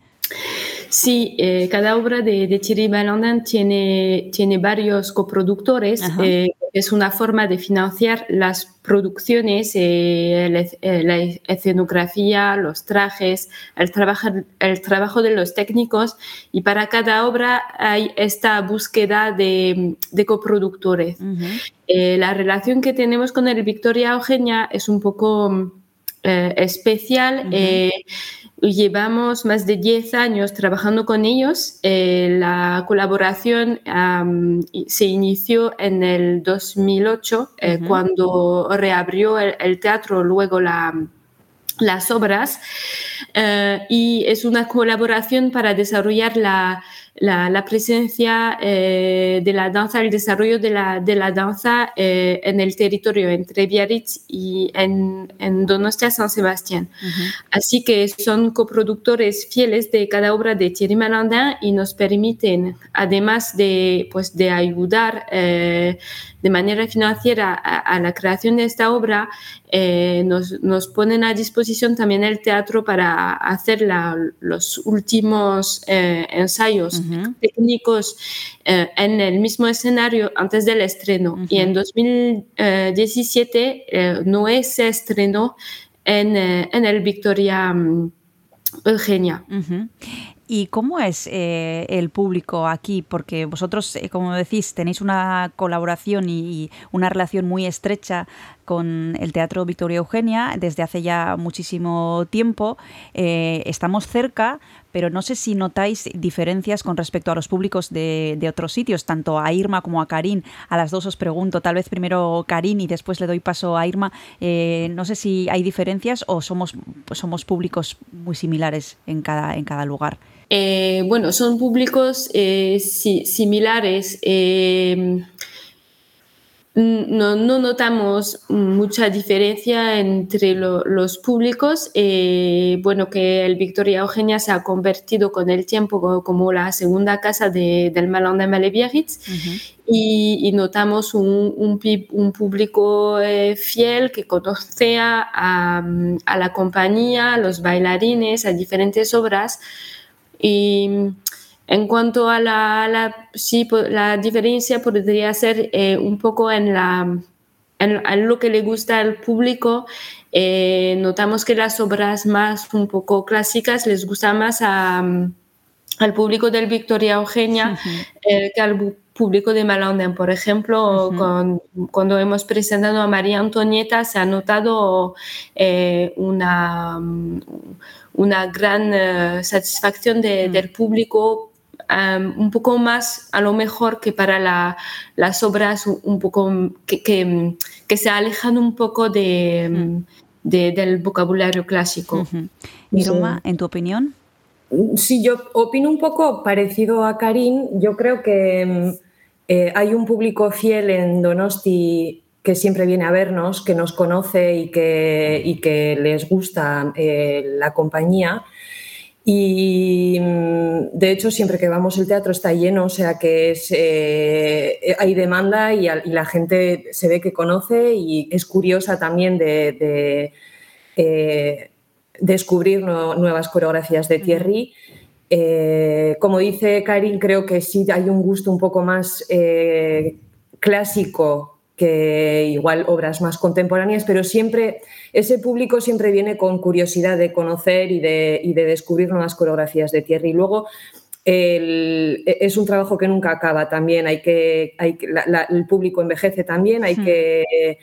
Sí, eh, cada obra de, de Thierry Balandin tiene, tiene varios coproductores. Eh, es una forma de financiar las producciones, eh, el, la escenografía, los trajes, el trabajo, el trabajo de los técnicos. Y para cada obra hay esta búsqueda de, de coproductores. La relación que tenemos con el Victoria Eugenia es un poco especial. Llevamos más de 10 años trabajando con ellos. Eh, la colaboración um, se inició en el 2008, eh, uh -huh. cuando reabrió el, el, teatro, luego la, las obras. Uh, y es una colaboración para desarrollar la, la, la presencia eh, de la danza, el desarrollo de la, de la danza eh, en el territorio entre Biarritz y en, en Donostia San Sebastián. Uh -huh. Así que son coproductores fieles de cada obra de Thierry Malandin y nos permiten, además de, pues, de ayudar eh, de manera financiera a, a, la creación de esta obra, nos, nos, ponen a disposición también el teatro para hacer la, los últimos ensayos uh -huh. Técnicos eh, en el mismo escenario antes del estreno. Uh -huh. Y en 2017 Noé se estrenó en, en el Victoria um, Eugenia. Uh -huh. ¿Y cómo es eh, el público aquí? Porque vosotros, eh, como decís, tenéis una colaboración y, y, una relación muy estrecha con el Teatro Victoria Eugenia desde hace ya muchísimo tiempo. Eh, estamos cerca, pero no sé si notáis diferencias con respecto a los públicos de, otros sitios, tanto a Irma como a Karin. A las dos os pregunto, tal vez primero Karin y después le doy paso a Irma. Eh, no sé si hay diferencias o somos, pues somos públicos muy similares en cada, en cada lugar. Eh, bueno, son públicos eh, si, similares. No, no, notamos mucha diferencia entre lo, los públicos. Eh, bueno, que el Victoria Eugenia se ha convertido con el tiempo como, como la segunda casa de, del Malón de Malebiarritz uh -huh. y, y, notamos un, un, un público eh, fiel que conoce a, a, la compañía, a los bailarines, a diferentes obras. Y en cuanto a la, la, sí, la diferencia podría ser eh, un poco en, la, en, en, lo que le gusta al público. Eh, notamos que las obras más un poco clásicas les gusta más a, al público del Victoria Eugenia uh -huh. eh, que al público de Malanden. Por ejemplo, uh -huh. con, cuando hemos presentado a María Antonieta se ha notado eh, una, una gran uh, satisfacción de, uh -huh. del público Um, un poco más a lo mejor que para la, las obras un poco que, que, que, se alejan un poco de, mm. de del vocabulario clásico. Uh -huh. ¿en tu opinión? Sí, yo opino un poco parecido a Karin. Yo creo que eh, hay un público fiel en Donosti que siempre viene a vernos, que nos conoce y que, y que les gusta eh, la compañía. Y de hecho, siempre que vamos el teatro está lleno, o sea que es, eh, hay demanda y, a, y, la gente se ve que conoce y es curiosa también de, de eh, descubrir no, nuevas coreografías de Thierry. Eh, como dice Karin, creo que sí hay un gusto un poco más clásico que igual obras más contemporáneas, pero siempre ese público siempre viene con curiosidad de conocer y de, y de descubrir nuevas coreografías de Thierry. Y luego el- es un trabajo que nunca acaba también. Hay que, hay que- la- la- el público envejece también, hay Hmm. que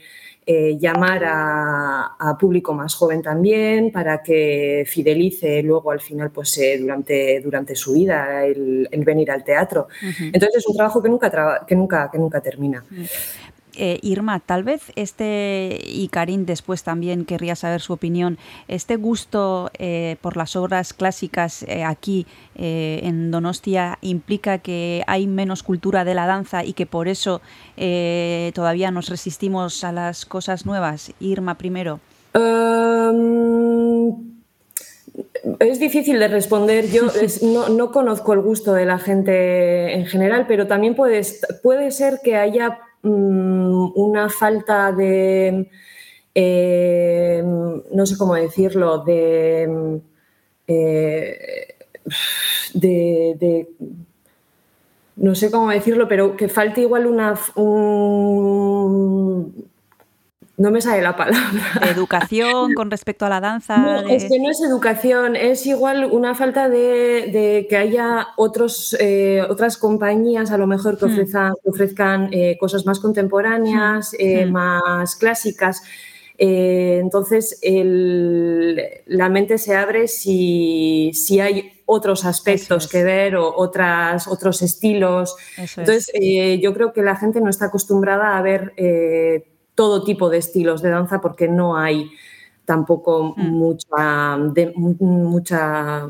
eh, llamar a, a público más joven también para que fidelice luego al final pues eh, durante, durante su vida el, el venir al teatro. Entonces es un trabajo que nunca, traba- que nunca, que nunca termina. Eh, Irma, tal vez este, y Karin después también querría saber su opinión, este gusto eh, por las obras clásicas eh, aquí en Donostia implica que hay menos cultura de la danza y que por eso todavía nos resistimos a las cosas nuevas. Irma primero. Um, es difícil de responder. Yo es- no, no conozco el gusto de la gente en general, pero también puede, puede ser que haya mm, una falta de, eh, no sé cómo decirlo, de, eh, de, de- no sé cómo decirlo, pero que falte igual una, un, no me sale la palabra. De educación con respecto a la danza. No, de- es que no es educación, es igual una falta de, de que haya otros, eh, otras compañías a lo mejor que Hmm. ofrezcan, que ofrezcan eh, cosas más contemporáneas, eh, Hmm. más clásicas. Entonces, el- la mente se abre si, si hay otros aspectos es. que ver o otras, otros estilos. Eso. Entonces, yo creo que la gente no está acostumbrada a ver todo tipo de estilos de danza porque no hay tampoco Mm. mucha, de- mucha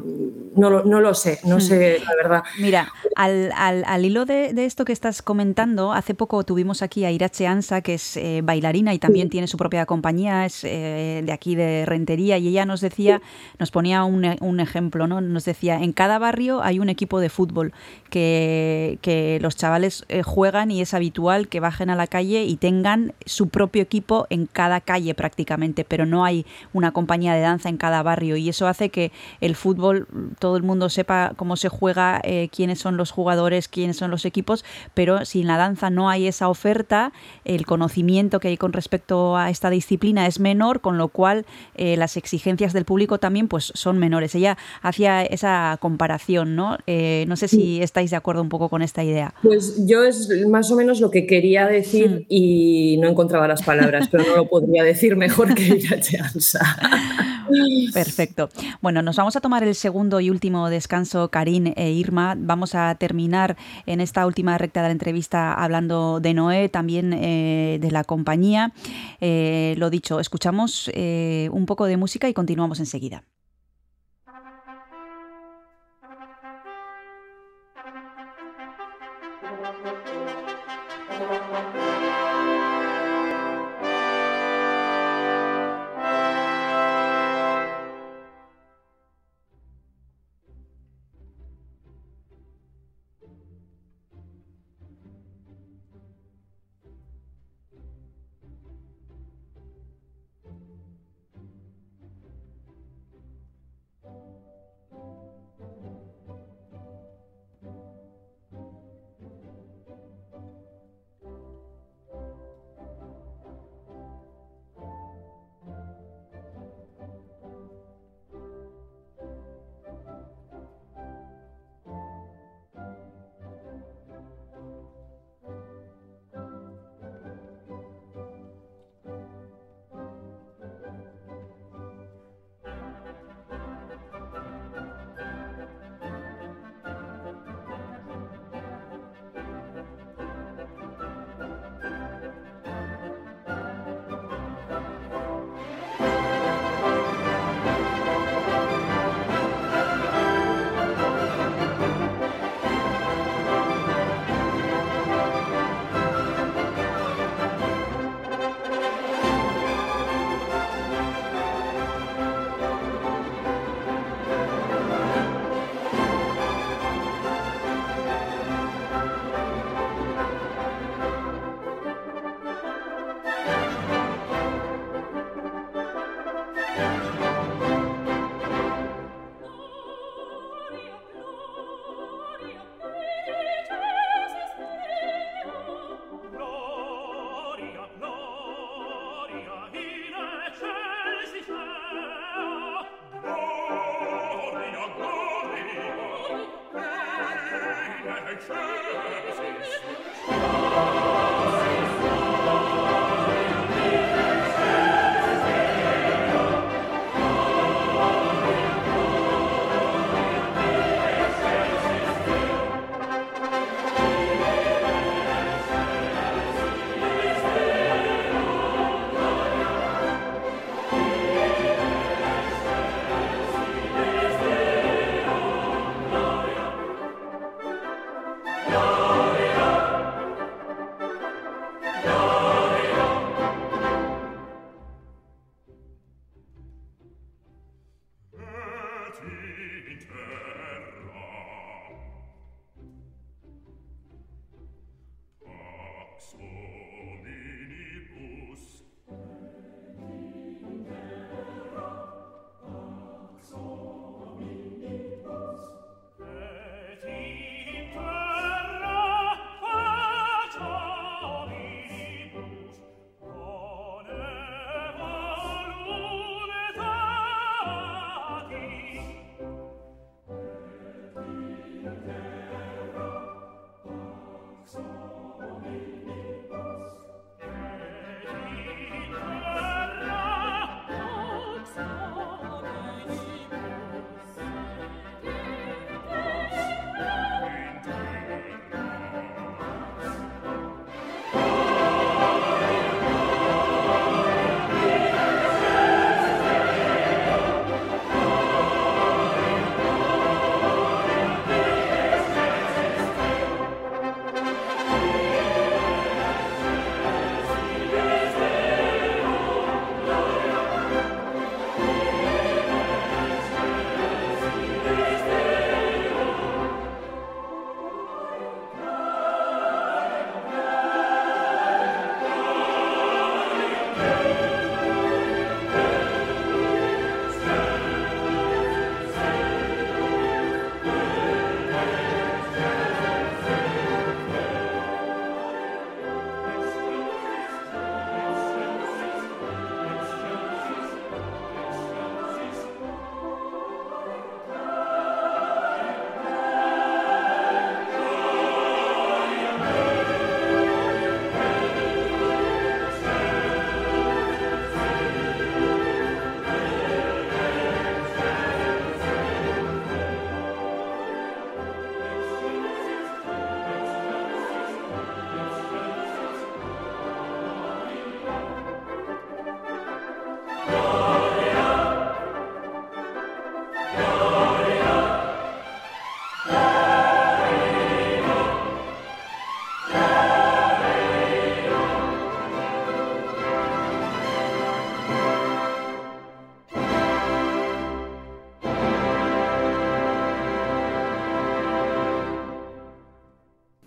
no, lo- no lo sé, no Mm. sé la verdad. Mira, al, al- al hilo de, de esto que estás comentando, hace poco tuvimos aquí a Irache Ansa, que es eh, bailarina y también tiene su propia compañía, es eh, de aquí de Rentería, y ella nos decía, nos ponía un, un ejemplo, ¿no? Nos decía, en cada barrio hay un equipo de fútbol que, que los chavales eh, juegan y es habitual que bajen a la calle y tengan su propio equipo en cada calle prácticamente, pero no hay una compañía de danza en cada barrio y eso hace que el fútbol todo el mundo sepa cómo se juega, eh, quiénes son los jugadores, quiénes son los equipos, pero si en la danza no hay esa oferta, el conocimiento que hay con respecto a esta disciplina es menor, con lo cual eh, las exigencias del público también pues son menores. Ella hacía esa comparación, ¿no? Eh, no sé si estáis de acuerdo un poco con esta idea. Pues yo es más o menos lo que quería decir y no encontraba las palabras, pero no lo podría decir mejor que Irache Perfecto. Bueno, nos vamos a tomar el segundo y último descanso, Karin e Irma. Vamos a terminar en esta última recta de la entrevista hablando de Noé, también eh, de la compañía. Eh, lo dicho, escuchamos eh, un poco de música y continuamos enseguida.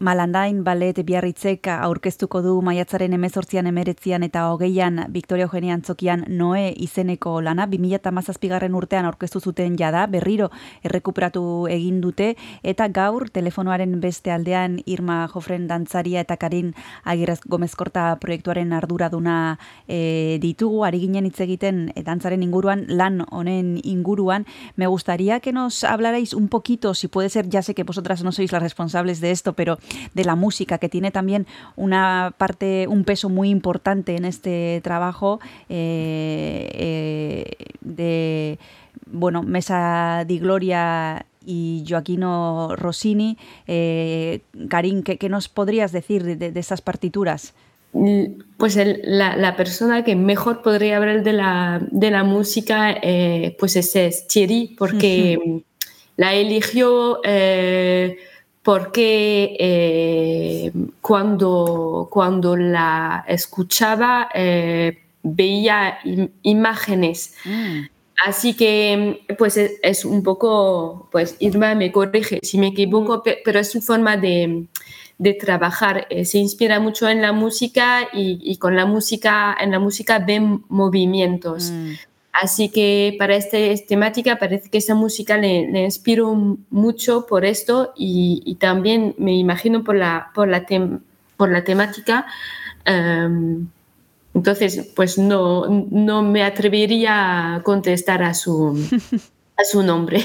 Malandain Ballet Biarritzek aurkeztuko du maiatzaren emezortzian emeretzian eta hogeian Victoria Eugenia Antzokian Noe izeneko lana, 2008 garren urtean aurkeztu zuten jada, berriro errekuperatu egin dute, eta gaur telefonoaren beste aldean Irma Jofren dantzaria eta Karin Agirrez Gomezkorta proiektuaren arduraduna e, ditugu, ari ginen hitz egiten e, dantzaren inguruan, lan honen inguruan, me gustaría que nos hablarais un poquito, si puede ser, ya sé que vosotras no sois las responsables de esto, pero de la música, que tiene también una parte, un peso muy importante en este trabajo eh, eh, de, bueno, Mesa di Gloria y Joaquino Rossini. Eh, Karin, ¿qué, ¿qué, nos podrías decir de, de, estas partituras? Pues el, la, la, persona que mejor podría hablar de la, de la música eh, pues es, es Thierry, porque uh -huh. la eligió eh, porque eh, cuando, cuando la escuchaba eh, veía im imágenes. Mm. Así que, pues es, es, un poco, pues Irma me corrige si me equivoco, pero es su forma de, de trabajar. Eh, se inspira mucho en la música y, y, con la música, en la música ven movimientos. Mm. Así que para esta temática parece que esa música le, le inspiró mucho por esto y, también me imagino por la, por la, tem, por la temática. Um, entonces, pues no, no me atrevería a contestar a su, a su nombre.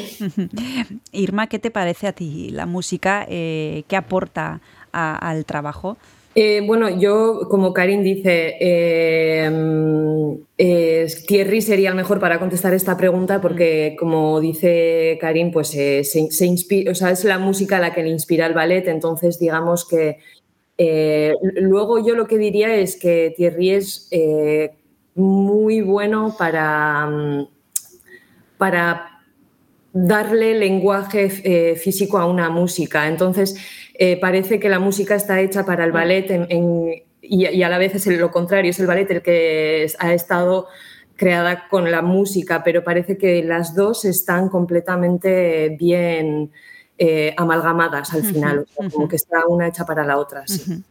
Irma, ¿qué te parece a ti la música? Eh, ¿Qué aporta al trabajo? Eh, bueno, yo, como Karin dice, eh, mm, eh, Thierry sería el mejor para contestar esta pregunta porque, como dice Karin, pues eh, se, se inspi- o sea, es la música la que le inspira el ballet, entonces digamos que luego yo lo que diría es que Thierry es muy bueno para, mm, para darle lenguaje físico a una música. Entonces, eh, parece que la música está hecha para el ballet en- en- y, y a la vez es lo contrario, es el ballet el que ha estado creada con la música, pero parece que las dos están completamente bien eh, amalgamadas al final, o sea, como que está una hecha para la otra. sí.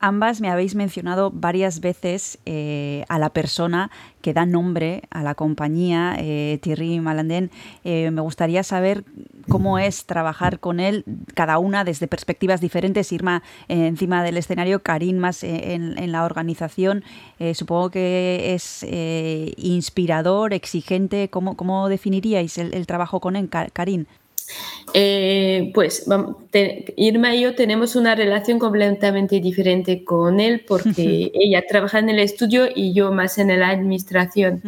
Ambas me habéis mencionado varias veces eh, a la persona que da nombre a la compañía, eh, Thierry Malandén. Eh, me gustaría saber cómo es trabajar con él, cada una desde perspectivas diferentes. Irma eh, encima del escenario, Karin más en, la organización. Supongo que es inspirador, exigente. ¿Cómo, cómo definiríais el, el trabajo con él, Ka- Karin? Eh, pues te- Irma y yo tenemos una relación completamente diferente con él porque ella trabaja en el estudio y yo más en la administración.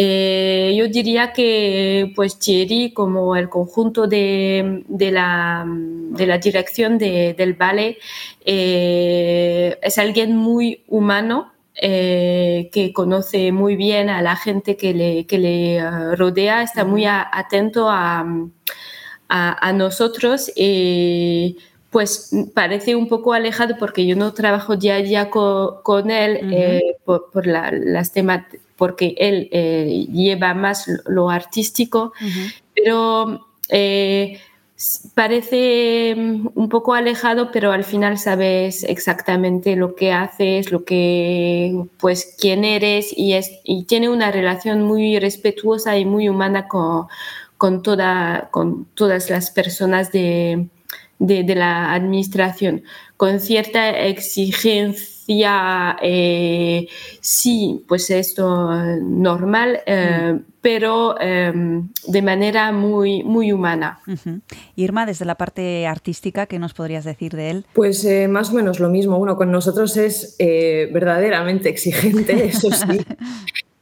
Eh, yo diría que pues Thierry como el conjunto de, de la, de la dirección de- del ballet eh, es alguien muy humano eh, que conoce muy bien a la gente que le, que le rodea, está muy a- atento a, a, a nosotros. eh, pues parece un poco alejado porque yo no trabajo día a día co- con, él eh, por, por la- las temas, porque él eh, lleva más lo- lo artístico, pero eh, parece mm, un poco alejado, pero al final sabes exactamente lo que haces, lo que, pues, quién eres y, es, y tiene una relación muy respetuosa y muy humana con, con, toda, con todas las personas de, de, de la administración, con cierta exigencia, eh, sí, pues esto normal, eh, pero eh, de manera muy, muy humana. Irma, desde la parte artística, ¿qué nos podrías decir de él? Pues eh, más o menos lo mismo. Bueno, con nosotros es eh, verdaderamente exigente, eso sí.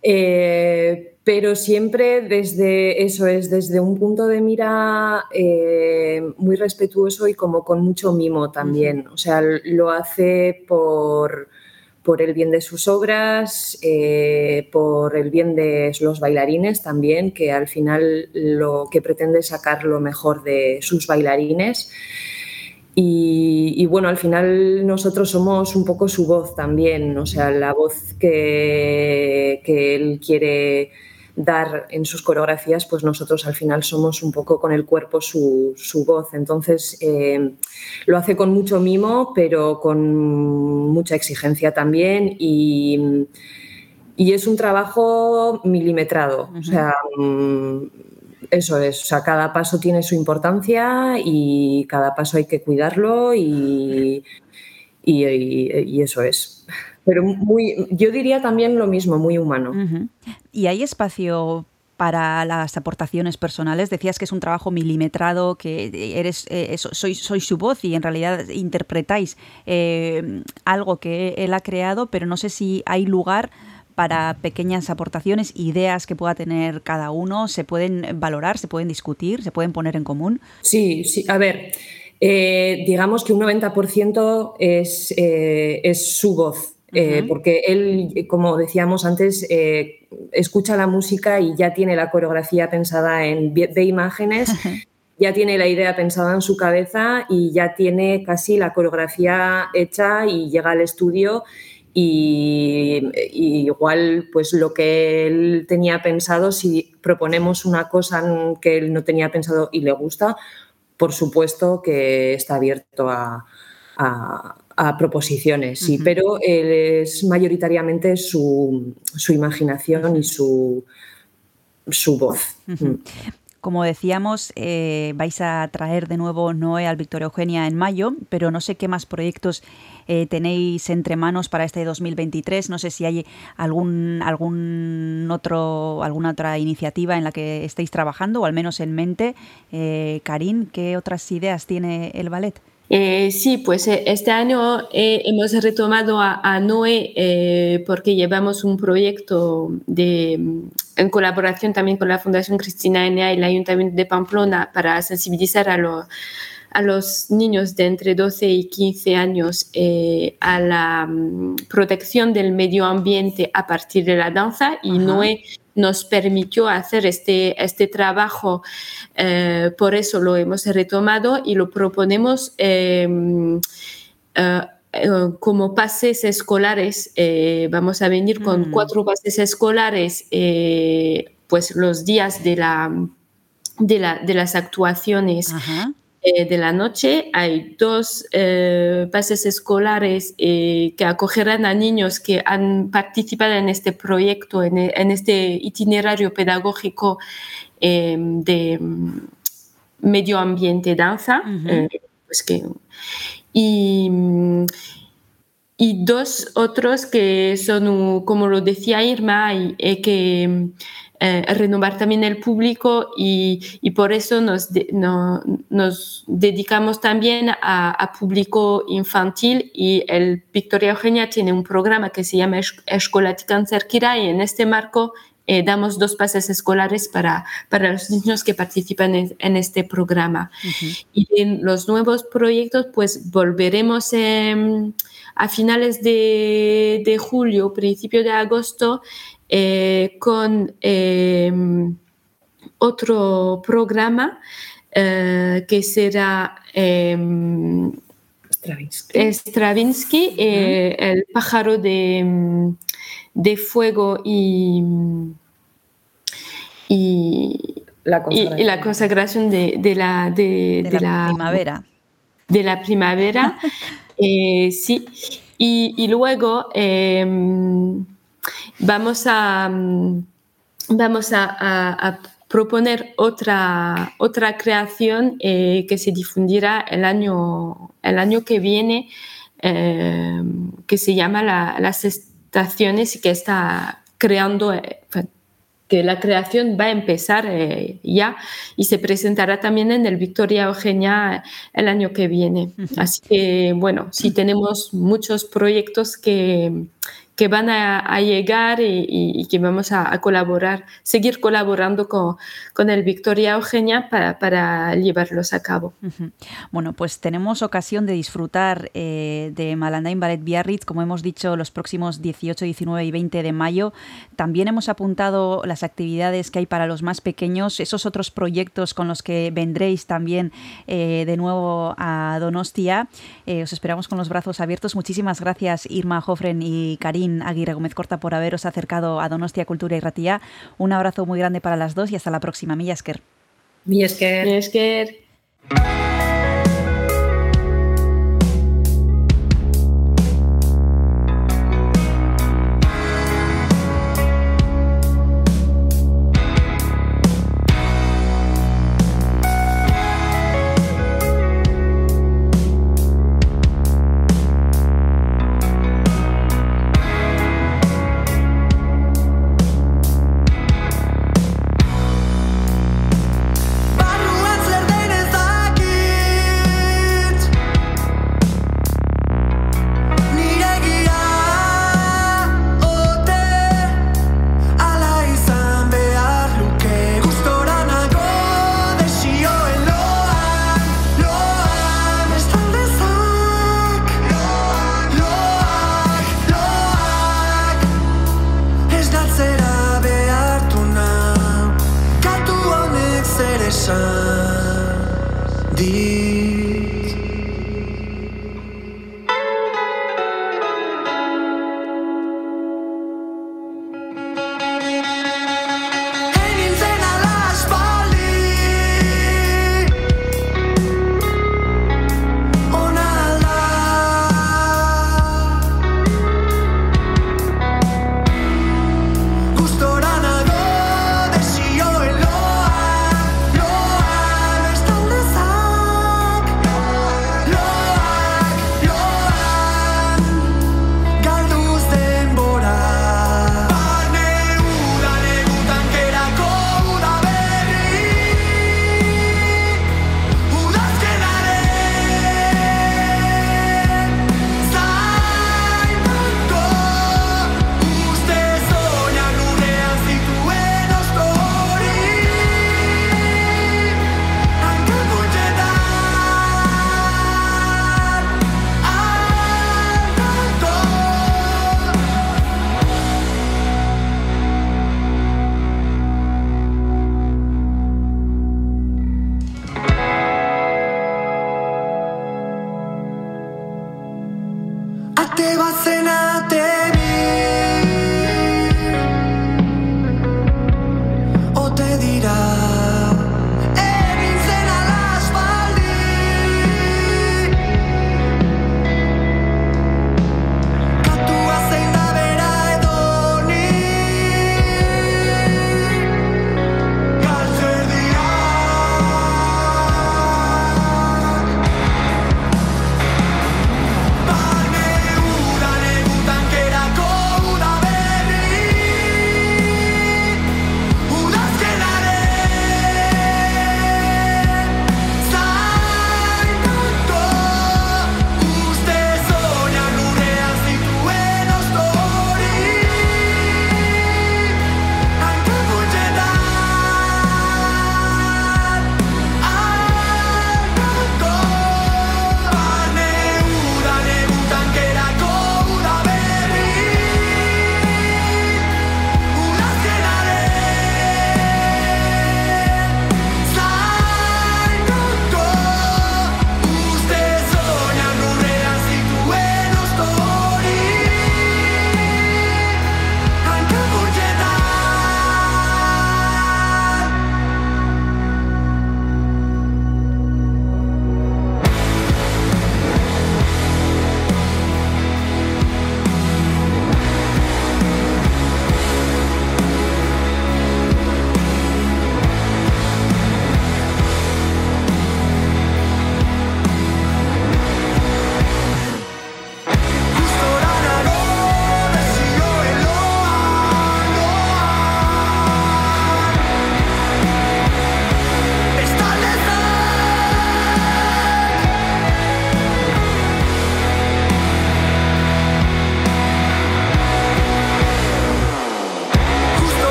Eh, pero siempre desde eso es, desde un punto de mira eh, muy respetuoso y como con mucho mimo también. O sea, lo hace por, por el bien de sus obras, eh, por el bien de los bailarines también, que al final lo que pretende es sacar lo mejor de sus bailarines. Y, y, bueno, al final nosotros somos un poco su voz también, o sea, la voz que, que él quiere dar en sus coreografías, pues nosotros al final somos un poco con el cuerpo su, su voz. Entonces, eh, lo hace con mucho mimo, pero con mucha exigencia también y, y es un trabajo milimetrado. O sea, mm, eso es, o sea, cada paso tiene su importancia y cada paso hay que cuidarlo y, y, eso es. Pero muy, yo diría también lo mismo, muy humano. ¿Y hay espacio para las aportaciones personales? Decías que es un trabajo milimetrado, que eres, eh, eso, sois, sois su voz y en realidad interpretáis eh, algo que él ha creado, pero no sé si hay lugar para pequeñas aportaciones, ideas que pueda tener cada uno, se pueden valorar, se pueden discutir, se pueden poner en común. Sí, sí, a ver, eh, digamos que un 90% es, eh, es su voz, eh, porque él, como decíamos antes, eh, escucha la música y ya tiene la coreografía pensada en de imágenes, ya tiene la idea pensada en su cabeza y ya tiene casi la coreografía hecha y llega al estudio y, y igual pues lo que él tenía pensado, si proponemos una cosa que él no tenía pensado y le gusta, por supuesto que está abierto a, a- a proposiciones, sí, pero él es mayoritariamente su, su imaginación y su, su voz. Ujú. Como decíamos, eh, vais a traer de nuevo Noé al Victoria Eugenia en mayo, pero no sé qué más proyectos eh, tenéis entre manos para este 2023. No sé si hay algún, algún otro, alguna otra iniciativa en la que estéis trabajando, o al menos en mente. Eh, Karin, ¿qué otras ideas tiene el ballet? Eh, sí, pues eh, este año eh, hemos retomado a, a Noé eh, porque llevamos un proyecto de, en colaboración también con la Fundación Cristina Enea y el Ayuntamiento de Pamplona para sensibilizar a, lo- a los niños de entre 12 y 15 años a la mm, protección del medio ambiente a partir de la danza. Y Noé nos permitió hacer este, este trabajo, eh, por eso lo hemos retomado y lo proponemos eh, eh, eh, como pases escolares. vamos a venir con Mm. cuatro pases escolares, pues los días de, la, de, la- de las actuaciones eh, de la noche. Hay dos eh, pases escolares eh, que acogerán a niños que han participado en este proyecto, en, e- en este itinerario pedagógico eh, de mm, medio ambiente danza. eh, pues que, y, y dos otros que son, como lo decía Irma, eh, que eh, renovar también el público y, y por eso nos, de- no- nos dedicamos también a, a público infantil y el Victoria Eugenia tiene un programa que se llama Es- Escolatica y en este marco eh, damos dos pases escolares para, para los niños que participan en, en este programa. Y en los nuevos proyectos, pues volveremos em, a finales de, de julio, principio de agosto, eh, con em, otro programa eh, que será em, Stravinsky, eh, el pájaro de, em, de fuego y, y, la y- y la consagración de, de la, de, la primavera. De la primavera, sí. Y, y luego vamos a, mm, vamos a, a- a proponer otra, otra creación eh, que se difundirá el año, el año que viene, eh, que se llama la- Las Estaciones y que está creando, eh, que la creación va a empezar ya y se presentará también en el Victoria Eugenia el año que viene. Así que, bueno, sí tenemos muchos proyectos que, que van a, llegar y, que vamos a, colaborar, seguir colaborando con, con el Victoria Eugenia para, para llevarlos a cabo. Bueno, pues tenemos ocasión de disfrutar eh, de Malandain Ballet Biarritz, como hemos dicho, los próximos 18, 19 y 20 de mayo. También hemos apuntado las actividades que hay para los más pequeños, esos otros proyectos con los que vendréis también eh, de nuevo a Donostia. Eh, os esperamos con los brazos abiertos. Muchísimas gracias, Irma Jofren y Aguirre Gómez Corta, por haberos acercado a Donostia Cultura y Ratía. Un abrazo muy grande para las dos y hasta la próxima. Milla Esker. Mi esker.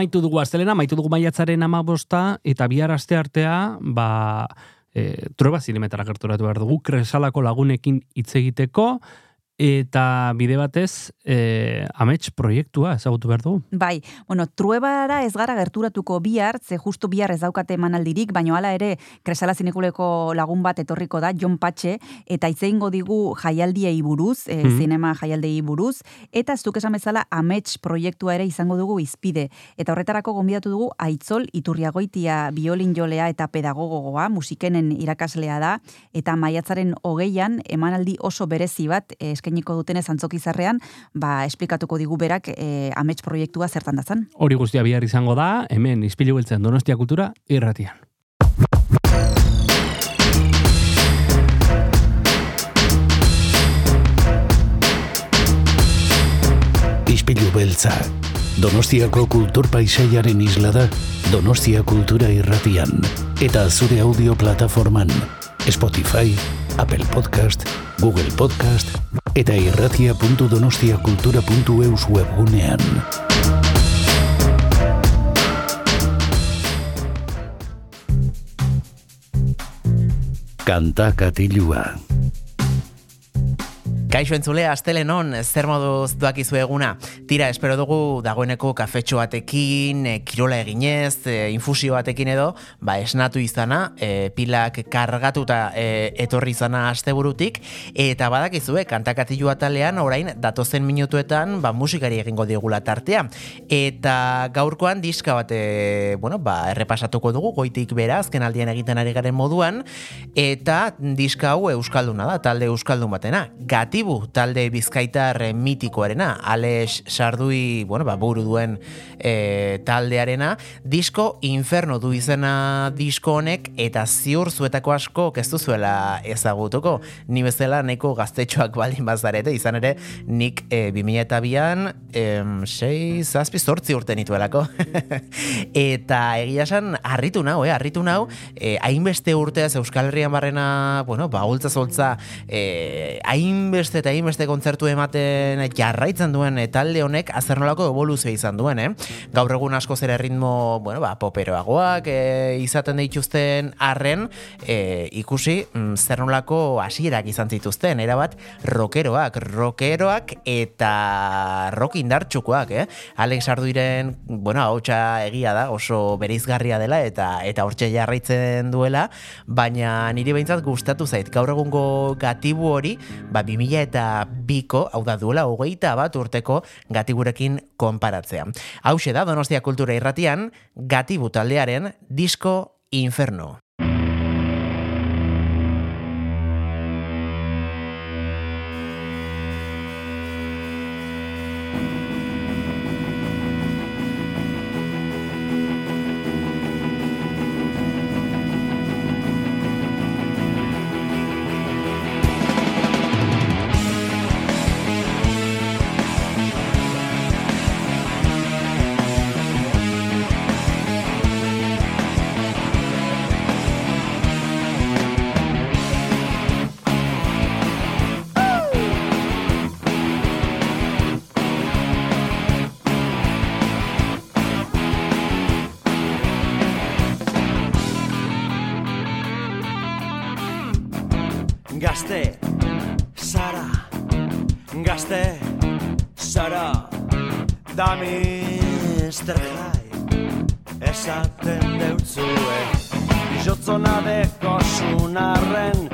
Amaitu dugu astelena, amaitu dugu maiatzaren amabosta, eta bihar aste artea, ba, e, trueba zinemetara gerturatu behar dugu, kresalako lagunekin hitz egiteko, eta bide batez, e, amets proiektua ezagutu behar dugu. Bai, bueno, truebara ez gara gerturatuko bihar, ze justu bihar ez daukate emanaldirik, baina hala ere kresala zinekuleko lagun bat etorriko da, Jon Patxe, eta itzeingo digu jaialdiei buruz, e, Mhm. zinema jaialdiei buruz, eta ez duk esan bezala amets proiektua ere izango dugu izpide. Eta horretarako gonbidatu dugu Aitzol Iturriagoitia biolin jolea eta pedagogoa, musikenen irakaslea da, eta maiatzaren hogeian emanaldi oso berezi bat eh, eskainiko dutenez antzokizarrean, ba, esplikatuko digu berak e, amets proiektua zertan dazan. Hori guztia bihar izango da, hemen izpilu beltzen Donostia Kultura irratian. Ispilu beltza. Donostiako kultur paisaiaren isla da Donostia Kultura Irratian eta zure audio plataforman Spotify, Apple Podcast, Google Podcast eta irratia.donostiakultura.eus webgunean. Kanta katilua. Kaixo entzule, astelenon, zer moduz doakizu eguna. Tira, espero dugu dagoeneko kafetxo batekin, e, kirola eginez, e, infusio batekin edo, ba, esnatu izana, e, pilak kargatuta e, etorri izana asteburutik, eta badakizue, kantakatilu atalean, orain, datozen minutuetan, ba, musikari egingo diogula tartea. Eta gaurkoan diska bate, bueno, ba, errepasatuko dugu, goitik bera, azken aldian egiten ari garen moduan, eta diska hau euskalduna da, talde euskaldun batena. Gatibu talde bizkaitar eh, mitikoarena, Alex Sardui, bueno, ba, buru duen e, taldearena, disko Inferno du izena disko honek, eta ziur zuetako asko ez duzuela ezagutuko. Ni bezala neko gaztetxoak baldin bazarete, izan ere nik e, 2002an, em, 6, zazpi, zortzi urte nituelako. eta egia esan, harritu nau, eh, harritu nau, eh, hainbeste urteaz Euskal Herrian barrena, bueno, ba, holtza zoltza, eh, hainbeste eta hainbeste kontzertu ematen jarraitzen duen eh, talde honek azernolako evoluzioa izan duen, eh? Gaur egun asko zera ritmo, bueno, ba, poperoagoak eh, izaten dituzten arren, eh, ikusi mm, zer nolako hasierak izan zituzten, erabat rockeroak, rockeroak eta rock indartxukoak, eh? Alex Arduiren, bueno, hautsa egia da, oso bereizgarria dela eta eta hortxe jarraitzen duela, baina niri behintzat gustatu zait. Gaur egungo gatibu hori, ba 2000 eta biko, hau da duela, hogeita bat urteko gatigurekin konparatzea. Hauxe da, Donostia Kultura Irratian, gatibu taldearen disko Inferno. Da Mr. Hyde, esaten deutzue, jotzona deko sunarren,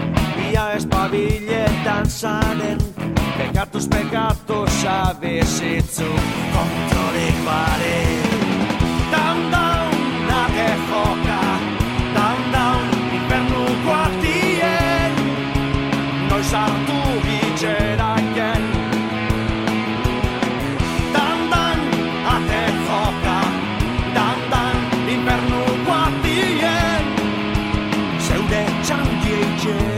ia espabiletan zaren, pekatuz pekatuz abizitzu kontrolik change.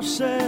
I've said.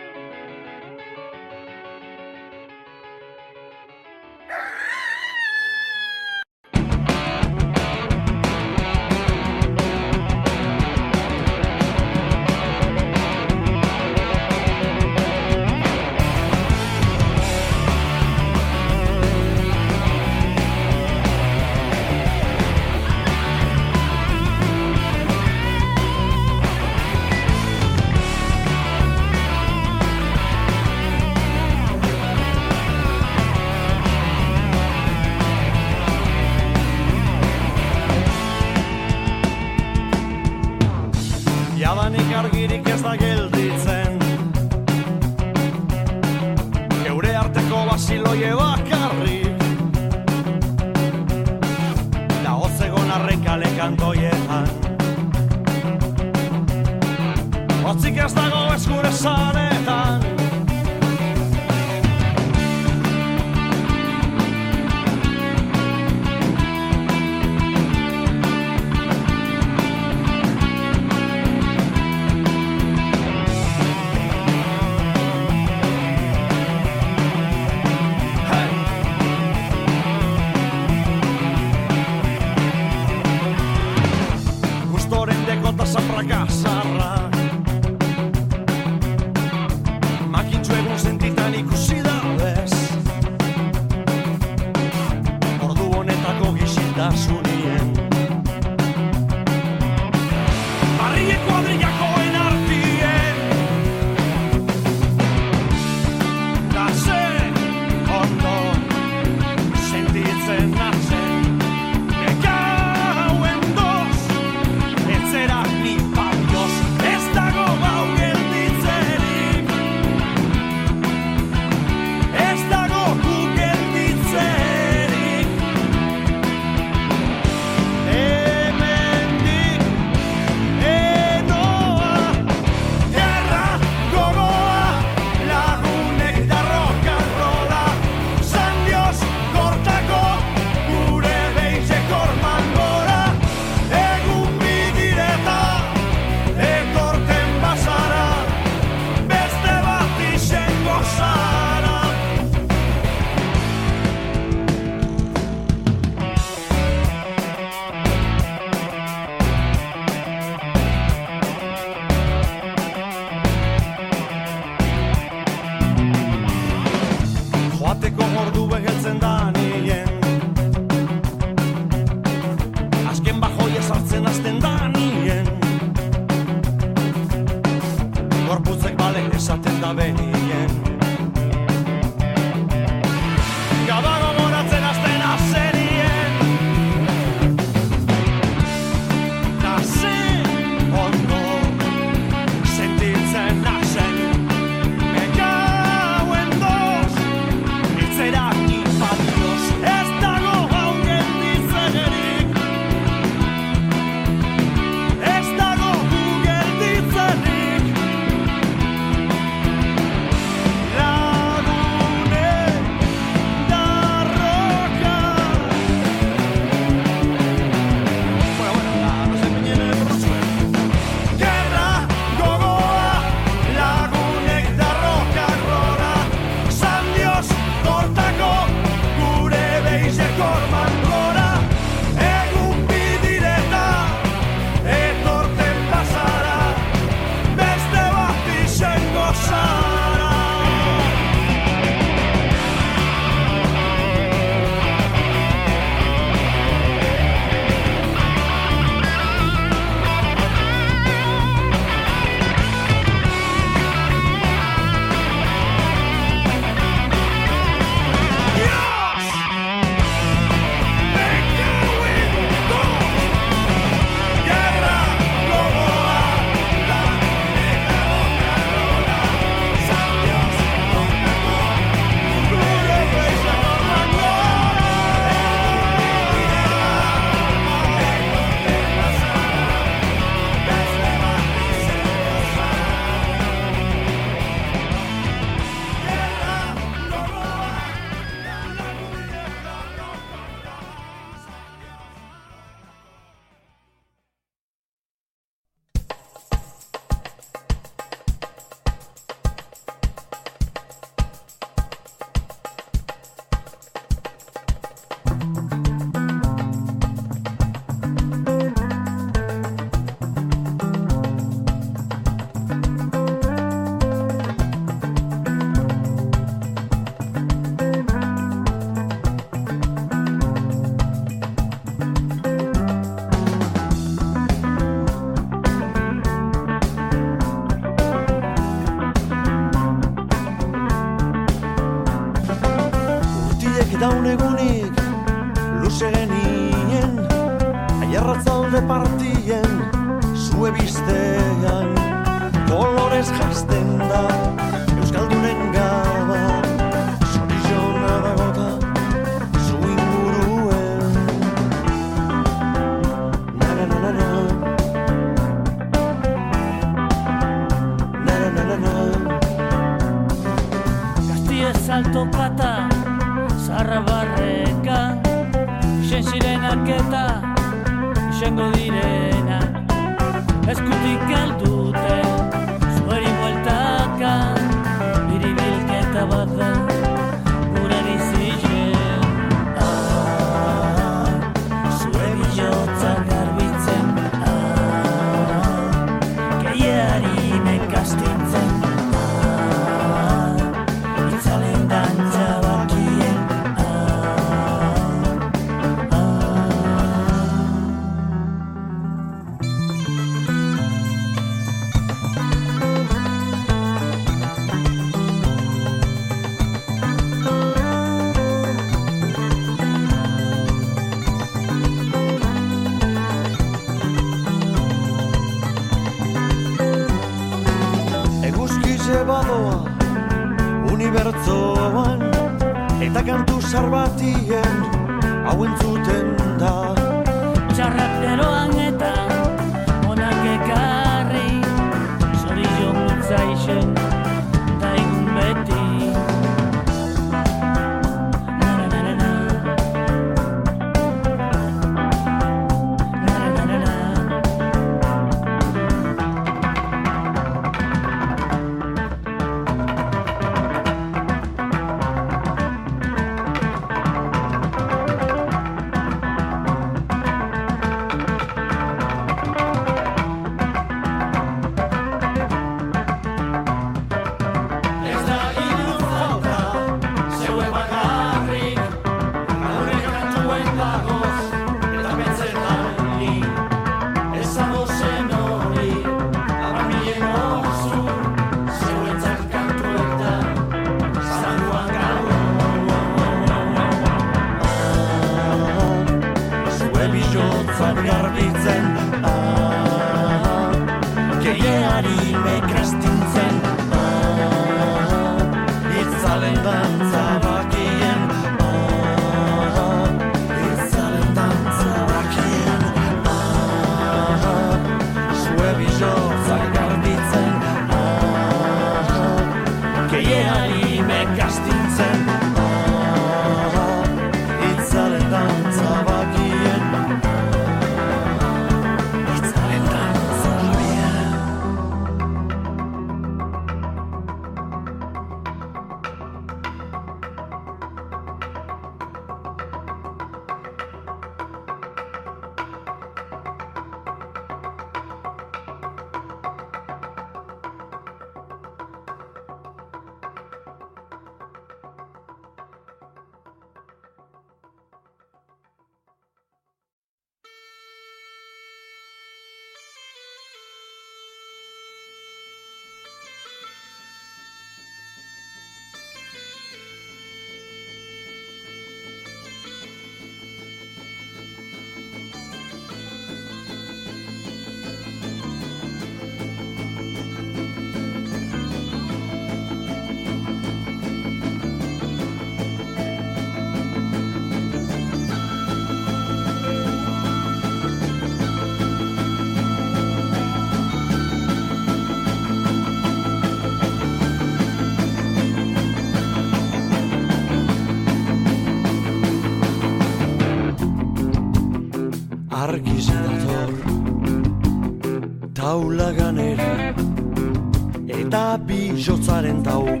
Bizotzaren taupadak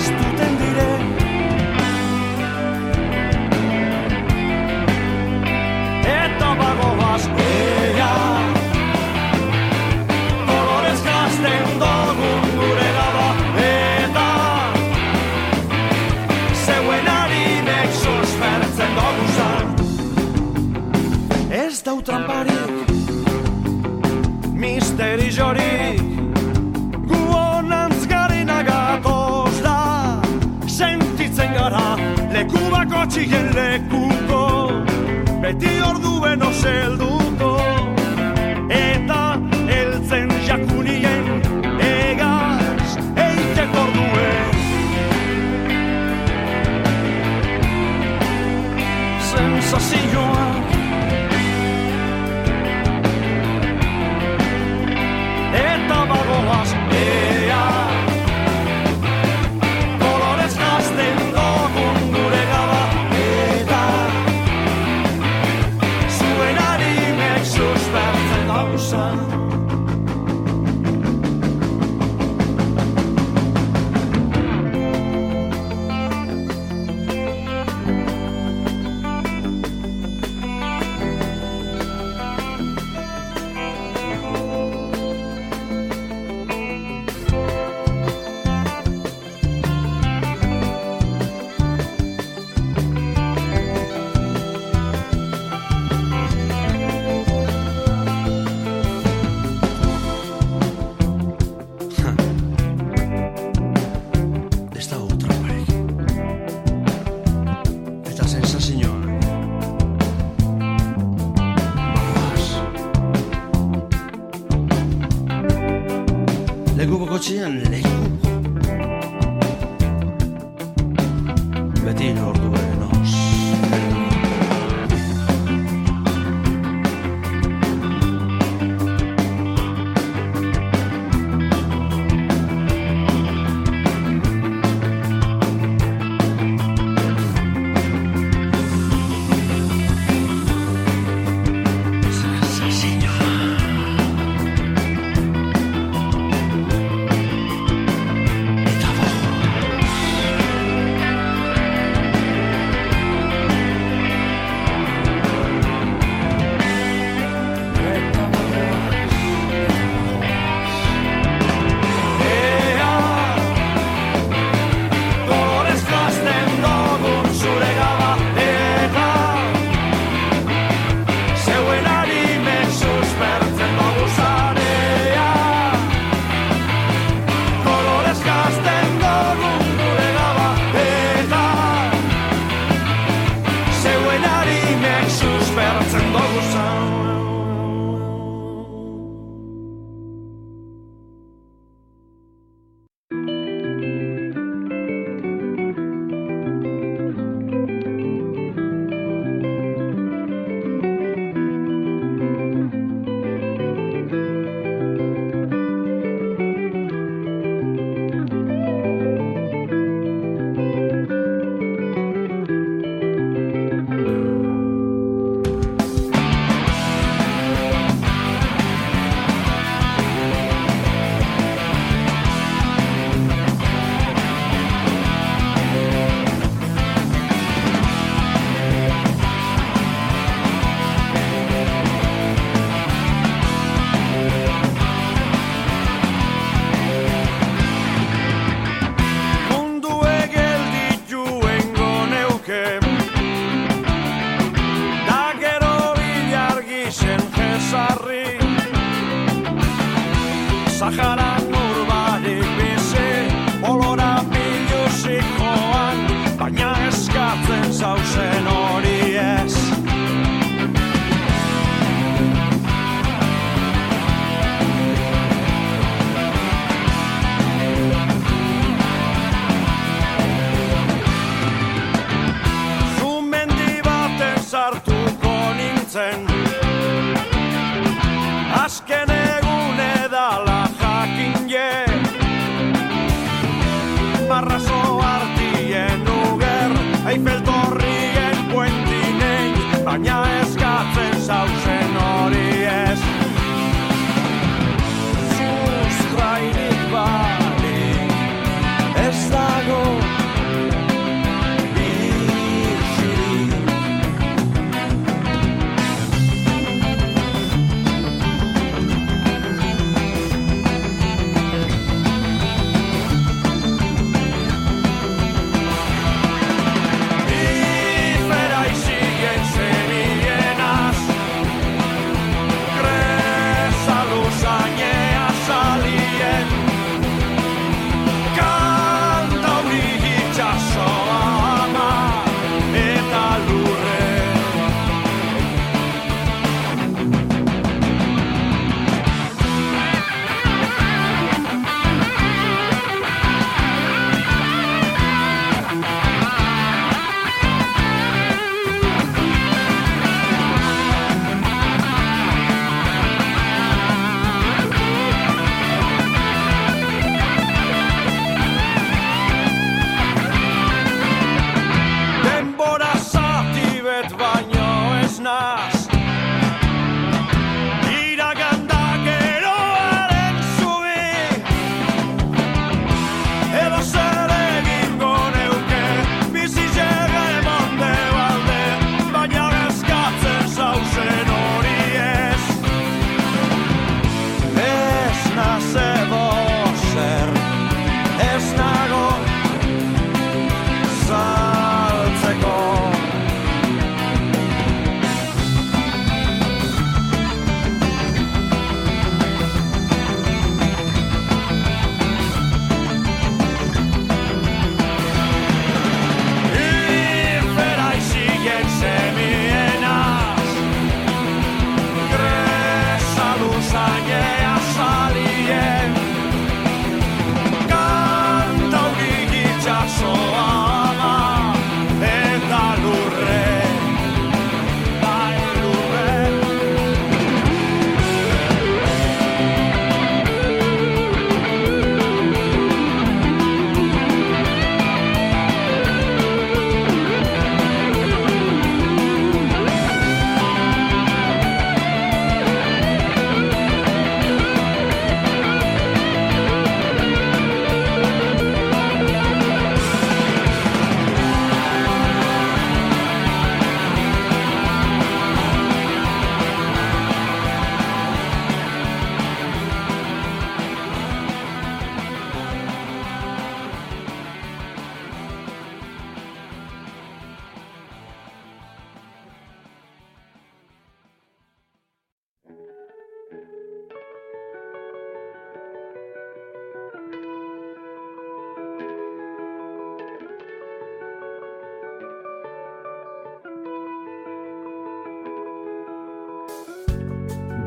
Astuten dire leku bako txien lekuko Beti orduen oselduko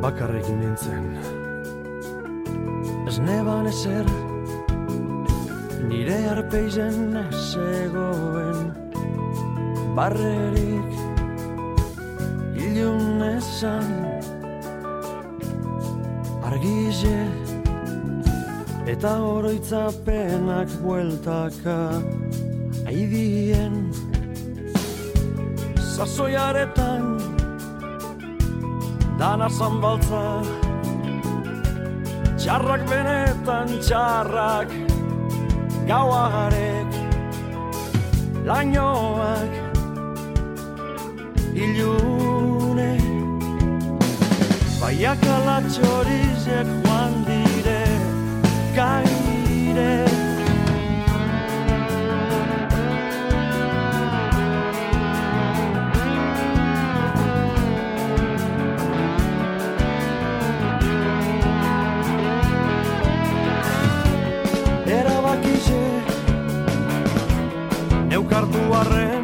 bakarrik nintzen. Ez neban ezer, nire arpeizen zegoen, barrerik ilun esan, argize eta oroitzapenak bueltaka, aidien, sasoiaretan, sasoiaretan, dana zanbaltza Txarrak benetan txarrak gauarek Lainoak ilune. Baiak alatxorizek joan dire gaire. tu arena.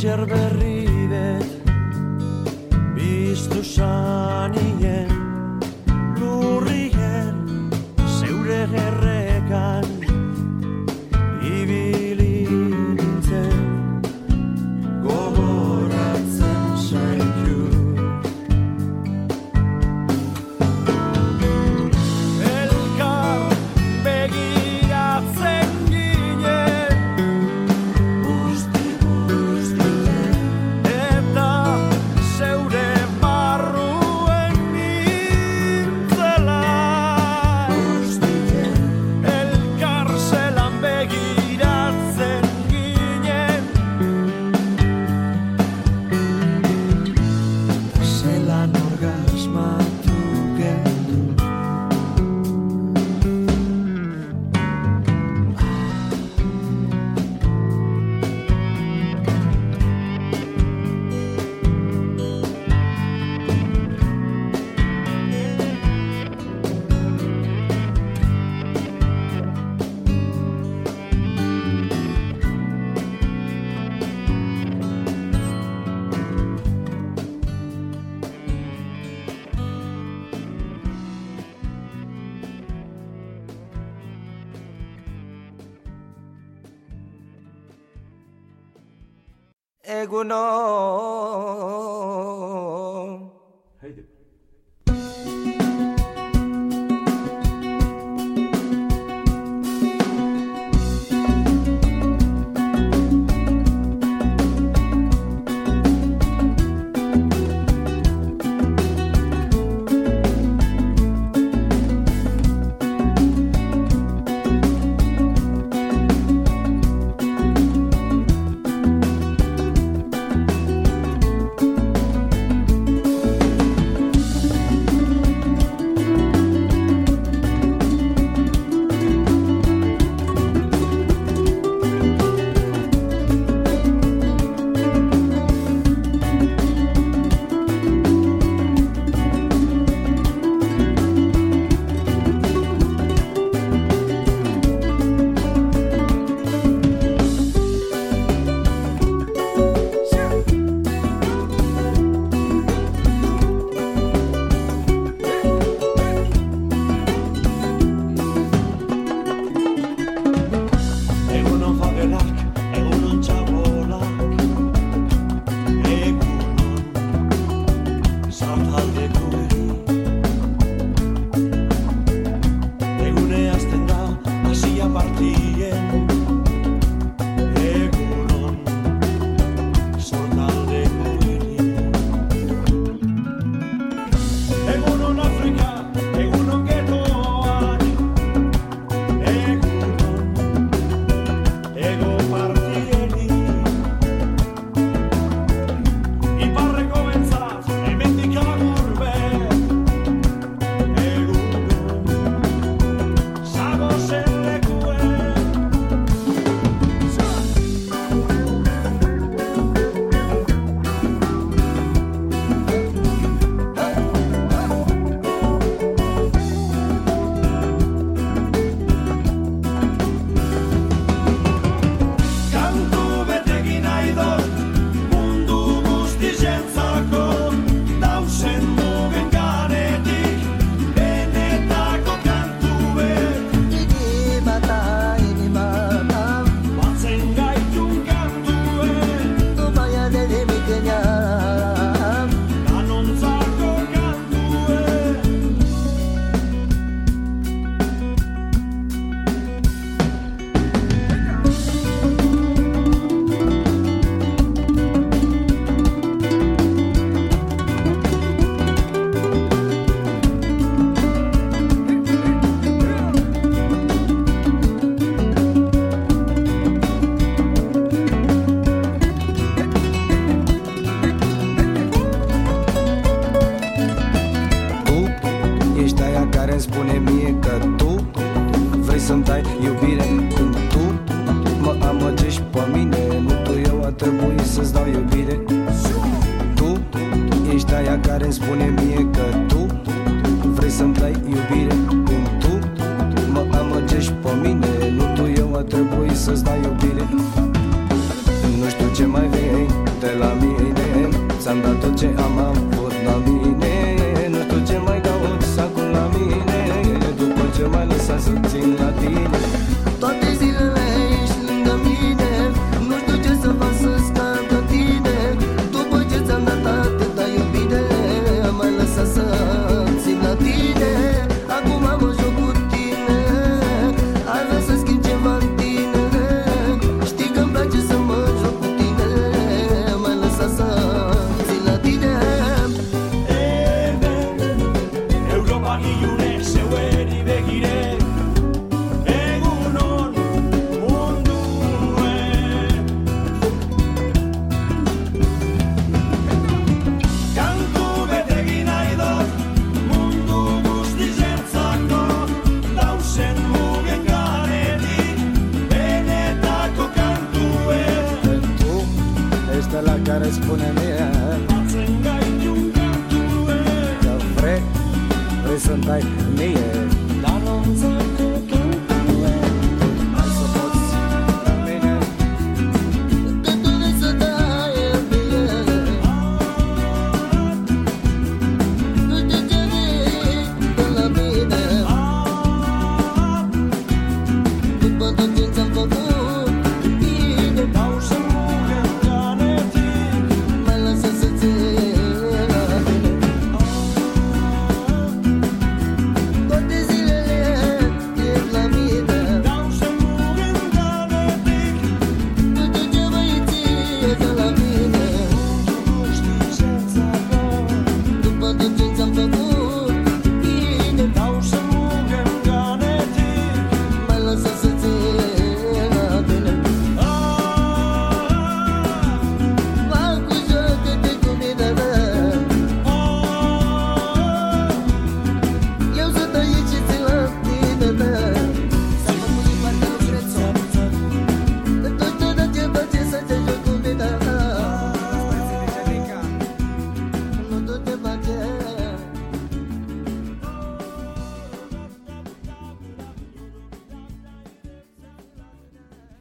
Izer berri bet biztu zanien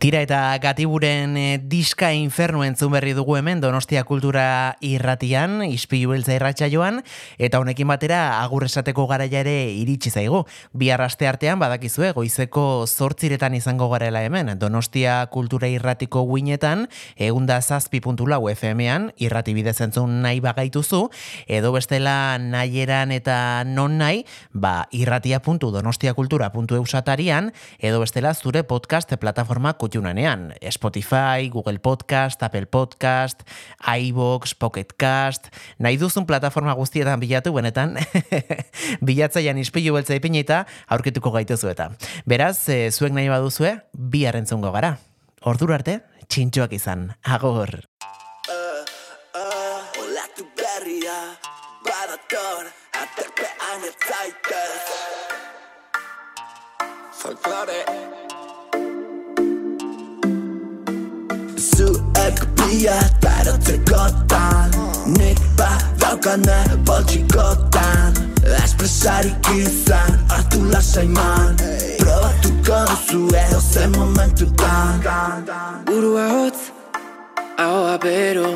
Tira eta gatiburen eh, diska infernu entzun berri dugu hemen Donostia Kultura irratian, ispilu beltza irratxa joan, eta honekin batera agur esateko garaia ere iritsi zaigu. Bihar aste artean badakizue goizeko zortziretan izango garela hemen, Donostia Kultura irratiko guinetan, eunda zazpi puntu lau FM-ean, irrati bidez entzun nahi bagaituzu, edo bestela nahieran eta non nahi, ba irratia.donostiakultura.eu satarian, edo bestela zure podcast plataforma kutxunanean. Spotify, Google Podcast, Apple Podcast, iVoox, Pocket Cast, nahi duzun plataforma guztietan bilatu, benetan, bilatzaian ispilu beltza ipinita, aurkituko gaituzu eta. Beraz, e, zuek nahi baduzue, bi entzungo gara. Ordura arte, txintxoak izan. Agor! Aterpean ez zaitez Folklore Zuek bia tarotzekotan Nik badaukane poltsikotan Espresarik izan hartu lasaiman Probatuko duzu edo zen momentutan Burua hotz, ahoa bero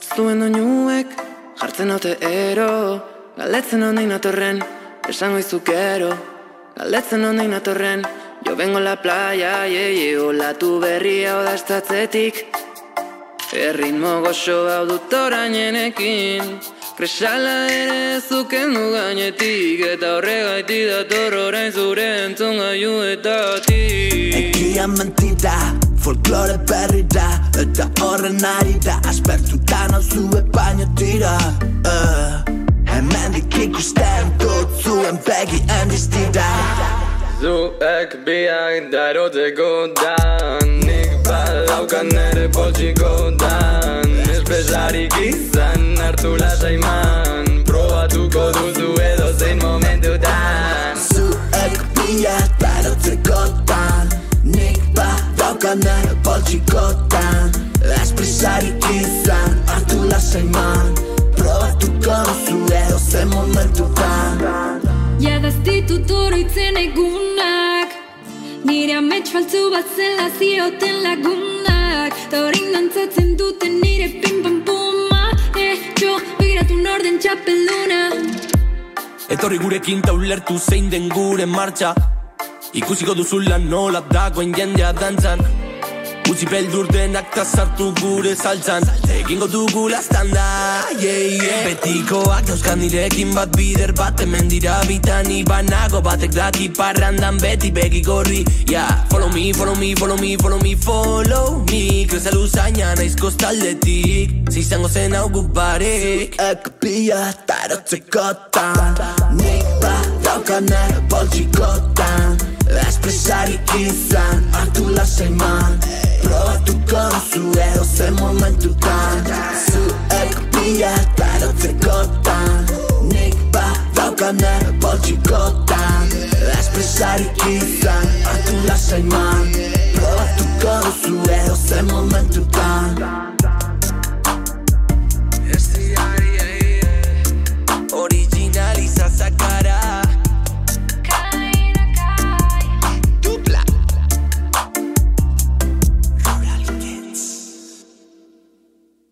Zuen oinuek jartzen ote ero Galetzen honein atorren, esango izuk ero Galetzen honein atorren, jo vengo la playa Ye, ye, olatu berria odastatzetik Erritmo goxo hau dut orainenekin Kresala ere zuken du gainetik Eta horregaiti dator orain zure entzun gaiuetatik Egia mentira, folklore berri Eta horren ari da, aspertuta nauzue baino tira uh, Hemendik ikusten dut zuen begi handiz dira Zuek biak daroteko dan Nik balaukan nere poltsiko dan Ez pesarik izan hartu lasai man Probatuko duzu edo zein momentu dan Zuek biak daroteko dan Nik balaukan nere poltsiko dan Ez pesarik izan hartu lasai man Probatuko duzu edo zein momentu dan egunak. Nire amets faltzu bat zela zioten lagunak. Ta orain dantzatzen duten nire pim pam puma. Eh, begiratu norden txapelduna. Etorri gurekin ta ulertu zein den gure martxa. Ikusiko duzula nola dagoen jendea dantzan Utsi beldur denak ta sartu gure saltzan Egingo dugu lastanda, yeah, yeah. Betikoak dauzkan nirekin bat bider bat Hemen dira bitani banago batek daki parrandan beti begi gorri yeah. Follow me, follow me, follow me, follow me, follow me Kreza luzaina naiz kostaldetik Zizango zen hau guk barik Eko pila tarotzekotan Nik bat daukane Espresarik izan hartu lasaiman Probatuko duzu edo zen momentutan. Zu eko pila tarotzekotan Nik bat daukane poltsikotan. Espresarik izan hartu lasaiman Probatuko duzu edo zen momentutan. Original y